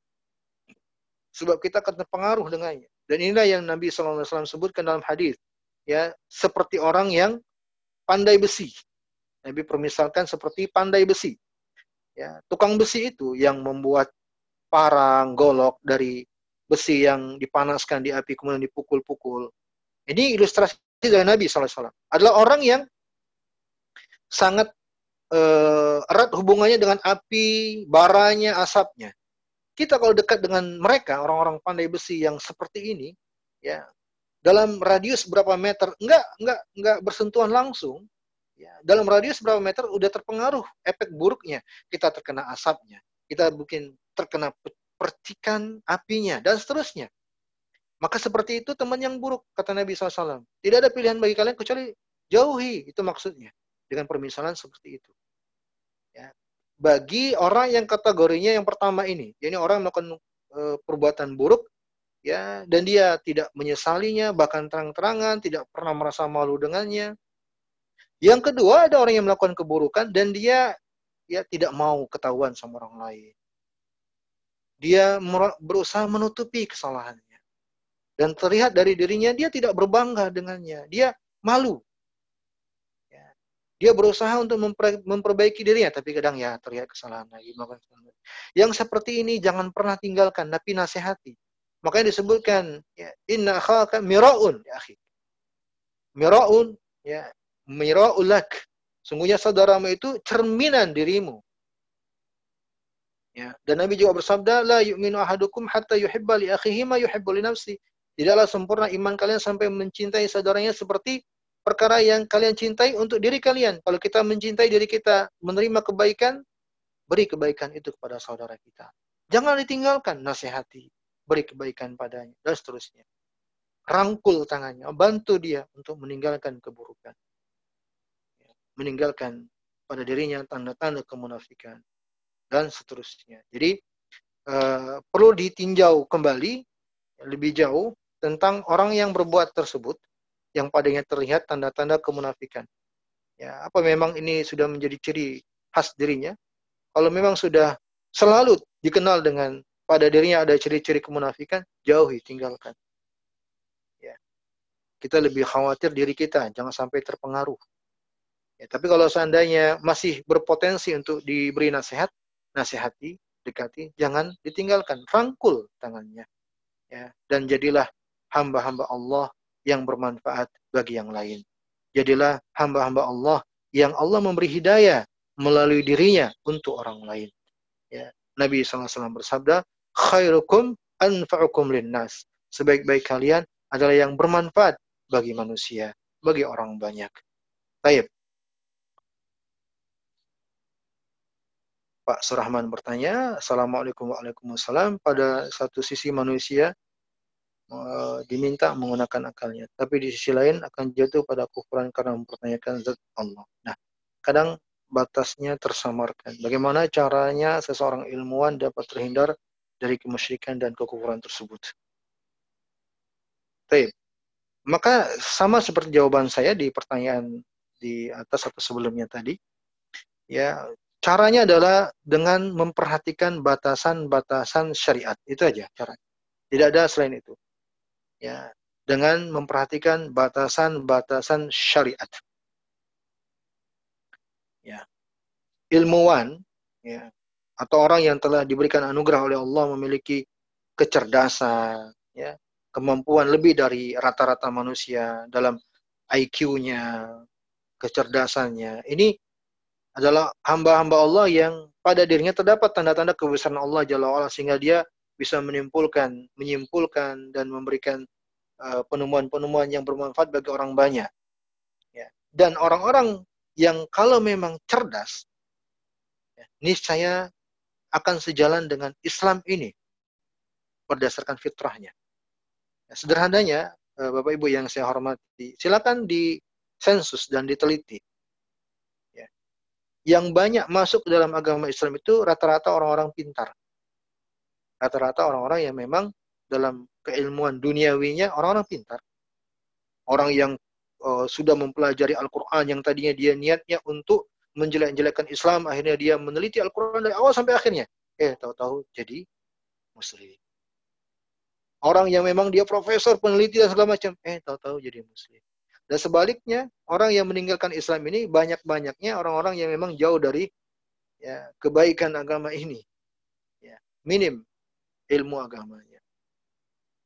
Sebab kita akan terpengaruh dengannya. Dan inilah yang Nabi SAW sebutkan dalam hadis, ya seperti orang yang pandai besi. Nabi permisalkan seperti pandai besi. Ya, tukang besi itu yang membuat parang, golok dari besi yang dipanaskan di api kemudian dipukul-pukul. Ini ilustrasi dari Nabi SAW. Adalah orang yang sangat uh, erat hubungannya dengan api, baranya, asapnya. Kita kalau dekat dengan mereka, orang-orang pandai besi yang seperti ini, ya dalam radius berapa meter, enggak enggak enggak bersentuhan langsung, ya dalam radius berapa meter udah terpengaruh efek buruknya. Kita terkena asapnya, kita mungkin terkena percikan apinya dan seterusnya. Maka seperti itu teman yang buruk, kata Nabi SAW. Tidak ada pilihan bagi kalian kecuali jauhi, itu maksudnya. Dengan permisalan seperti itu bagi orang yang kategorinya yang pertama ini. Jadi orang melakukan e, perbuatan buruk ya dan dia tidak menyesalinya bahkan terang-terangan tidak pernah merasa malu dengannya. Yang kedua ada orang yang melakukan keburukan dan dia ya tidak mau ketahuan sama orang lain. Dia berusaha menutupi kesalahannya. Dan terlihat dari dirinya dia tidak berbangga dengannya. Dia malu dia berusaha untuk memperbaiki dirinya, tapi kadang ya terlihat kesalahan lagi. Yang seperti ini jangan pernah tinggalkan, tapi nasihati. Makanya disebutkan, ya, inna akhaka mira'un, ya akhi. Mira'un, ya, mira'ulak. Sungguhnya saudaramu itu cerminan dirimu. Ya, dan Nabi juga bersabda, la yu'minu ahadukum hatta yuhibba li akhihi ma yuhibbu li nafsi. Tidaklah sempurna iman kalian sampai mencintai saudaranya seperti perkara yang kalian cintai untuk diri kalian. Kalau kita mencintai diri kita, menerima kebaikan, beri kebaikan itu kepada saudara kita. Jangan ditinggalkan, nasihati, beri kebaikan padanya, dan seterusnya. Rangkul tangannya, bantu dia untuk meninggalkan keburukan. Meninggalkan pada dirinya tanda-tanda kemunafikan, dan seterusnya. Jadi, uh, perlu ditinjau kembali, lebih jauh, tentang orang yang berbuat tersebut, yang padanya terlihat tanda-tanda kemunafikan. Ya, apa memang ini sudah menjadi ciri khas dirinya? Kalau memang sudah selalu dikenal dengan pada dirinya ada ciri-ciri kemunafikan, jauhi, tinggalkan. Ya. Kita lebih khawatir diri kita, jangan sampai terpengaruh. Ya, tapi kalau seandainya masih berpotensi untuk diberi nasihat, nasihati, dekati, jangan ditinggalkan, rangkul tangannya. Ya, dan jadilah hamba-hamba Allah yang bermanfaat bagi yang lain. Jadilah hamba-hamba Allah yang Allah memberi hidayah melalui dirinya untuk orang lain. Ya. Nabi SAW bersabda, khairukum anfa'ukum linnas. Sebaik-baik kalian adalah yang bermanfaat bagi manusia, bagi orang banyak. Baik. Pak Surahman bertanya, Assalamualaikum Waalaikumsalam. Pada satu sisi manusia uh, diminta menggunakan akalnya, tapi di sisi lain akan jatuh pada kufuran karena mempertanyakan zat Allah. Nah, kadang batasnya tersamarkan. Bagaimana caranya seseorang ilmuwan dapat terhindar dari kemusyrikan dan kekufuran tersebut? Baik. Maka sama seperti jawaban saya di pertanyaan di atas atau sebelumnya tadi, ya Caranya adalah dengan memperhatikan batasan-batasan syariat. Itu aja caranya. Tidak ada selain itu. Ya, dengan memperhatikan batasan-batasan syariat. Ya. Ilmuwan ya, atau orang yang telah diberikan anugerah oleh Allah memiliki kecerdasan, ya, kemampuan lebih dari rata-rata manusia dalam IQ-nya, kecerdasannya. Ini adalah hamba-hamba Allah yang pada dirinya terdapat tanda-tanda kebesaran Allah Jalla wa'ala sehingga dia bisa menimpulkan, menyimpulkan dan memberikan uh, penemuan-penemuan yang bermanfaat bagi orang banyak. Ya. Dan orang-orang yang kalau memang cerdas, ya, niscaya akan sejalan dengan Islam ini berdasarkan fitrahnya. Ya, sederhananya, uh, Bapak Ibu yang saya hormati, silakan di sensus dan diteliti yang banyak masuk dalam agama Islam itu rata-rata orang-orang pintar. Rata-rata orang-orang yang memang dalam keilmuan duniawinya orang-orang pintar. Orang yang uh, sudah mempelajari Al-Quran yang tadinya dia niatnya untuk menjelek-jelekkan Islam, akhirnya dia meneliti Al-Quran dari awal sampai akhirnya. Eh, tahu-tahu jadi muslim. Orang yang memang dia profesor, peneliti dan segala macam, eh tahu-tahu jadi muslim. Dan sebaliknya, orang yang meninggalkan Islam ini banyak-banyaknya orang-orang yang memang jauh dari ya, kebaikan agama ini. Ya, minim ilmu agamanya.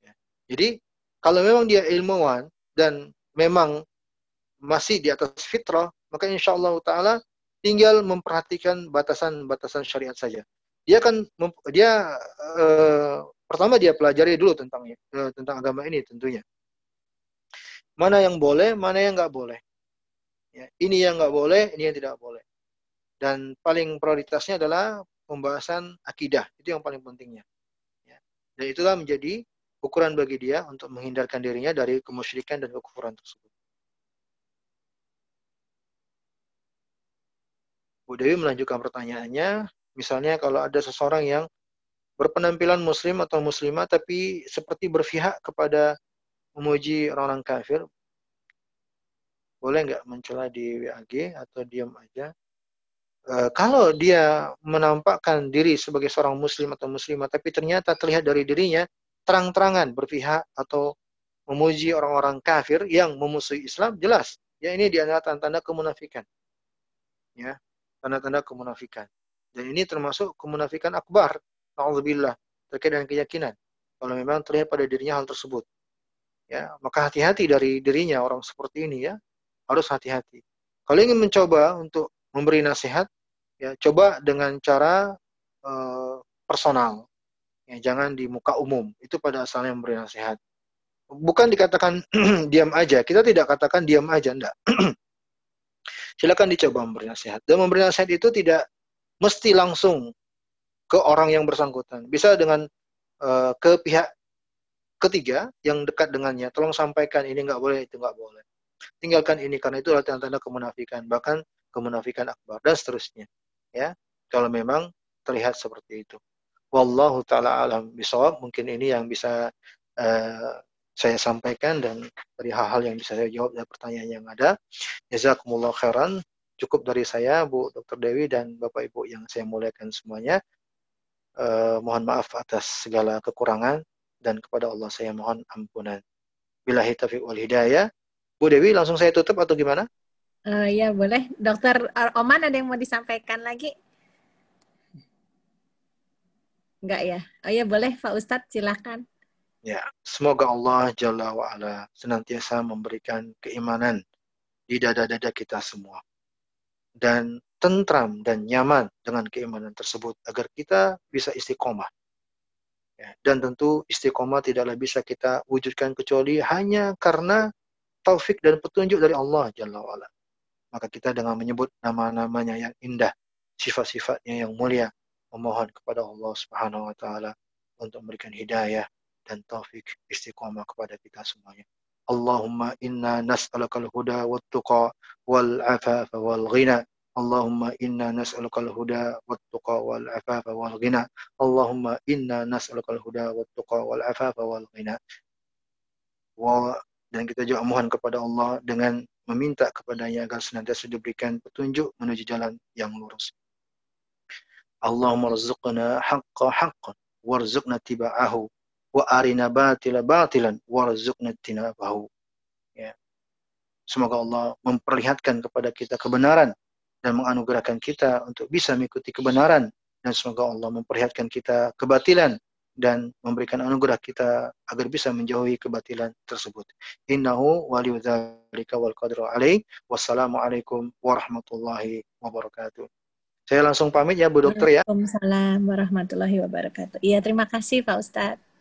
Ya. Jadi, kalau memang dia ilmuwan dan memang masih di atas fitrah, maka insya Allah Ta'ala tinggal memperhatikan batasan-batasan syariat saja. Dia kan dia eh, pertama dia pelajari dulu tentang eh, tentang agama ini tentunya mana yang boleh, mana yang nggak boleh. Ya, ini yang nggak boleh, ini yang tidak boleh. Dan paling prioritasnya adalah pembahasan akidah. Itu yang paling pentingnya. Ya. Dan itulah menjadi ukuran bagi dia untuk menghindarkan dirinya dari kemusyrikan dan kekufuran tersebut. Bu Dewi melanjutkan pertanyaannya, misalnya kalau ada seseorang yang berpenampilan muslim atau muslimah tapi seperti berpihak kepada memuji orang-orang kafir, boleh nggak mencela di WAG atau diam aja? E, kalau dia menampakkan diri sebagai seorang muslim atau muslimah, tapi ternyata terlihat dari dirinya terang-terangan berpihak atau memuji orang-orang kafir yang memusuhi Islam, jelas. Ya ini di antara tanda-tanda kemunafikan. Ya, tanda-tanda kemunafikan. Dan ini termasuk kemunafikan akbar. Alhamdulillah terkait dengan keyakinan. Kalau memang terlihat pada dirinya hal tersebut ya maka hati-hati dari dirinya orang seperti ini ya. Harus hati-hati. Kalau ingin mencoba untuk memberi nasihat ya coba dengan cara uh, personal. Ya jangan di muka umum. Itu pada asalnya memberi nasihat. Bukan dikatakan diam aja. Kita tidak katakan diam aja enggak. Silakan dicoba memberi nasihat. Dan memberi nasihat itu tidak mesti langsung ke orang yang bersangkutan. Bisa dengan uh, ke pihak ketiga yang dekat dengannya, tolong sampaikan ini nggak boleh, itu nggak boleh. Tinggalkan ini karena itu adalah tanda-tanda kemunafikan, bahkan kemunafikan akbar dan seterusnya. Ya, kalau memang terlihat seperti itu. Wallahu taala alam bisawab. Mungkin ini yang bisa uh, saya sampaikan dan dari hal-hal yang bisa saya jawab dari pertanyaan yang ada. Jazakumullah khairan. Cukup dari saya, Bu Dr. Dewi dan Bapak Ibu yang saya muliakan semuanya. Uh, mohon maaf atas segala kekurangan dan kepada Allah saya mohon ampunan. Bila taufiq wal hidayah. Bu Dewi langsung saya tutup atau gimana? Uh, ya boleh. Dokter Oman ada yang mau disampaikan lagi? Enggak ya? Oh ya boleh Pak Ustadz silakan. Ya, semoga Allah Jalla wa'ala senantiasa memberikan keimanan di dada-dada kita semua. Dan tentram dan nyaman dengan keimanan tersebut agar kita bisa istiqomah. Dan tentu istiqomah tidaklah bisa kita wujudkan kecuali hanya karena taufik dan petunjuk dari Allah Jalla wa'ala. Maka kita dengan menyebut nama-namanya yang indah, sifat-sifatnya yang mulia, memohon kepada Allah Subhanahu wa taala untuk memberikan hidayah dan taufik istiqomah kepada kita semuanya. Allahumma inna nas'alukal huda wat tuqa wal afafa wal ghina Allahumma inna nas'alukal huda wat tuqa wal afafa wal ghina. Allahumma inna nas'alukal huda wat tuqa wal afafa wal ghina. Wa dan kita juga mohon kepada Allah dengan meminta kepadanya agar senantiasa diberikan petunjuk menuju jalan yang lurus. Allahumma rzuqna haqqa haqqan warzuqna tiba'ahu wa arina batila batilan warzuqna tinabahu. Ya. Semoga Allah memperlihatkan kepada kita kebenaran dan menganugerahkan kita untuk bisa mengikuti kebenaran dan semoga Allah memperlihatkan kita kebatilan dan memberikan anugerah kita agar bisa menjauhi kebatilan tersebut. Innahu waliyudzalika wal qadru alaih. Wassalamualaikum warahmatullahi wabarakatuh. Saya langsung pamit ya Bu Dokter ya. Waalaikumsalam warahmatullahi wabarakatuh. Iya, terima kasih Pak Ustadz.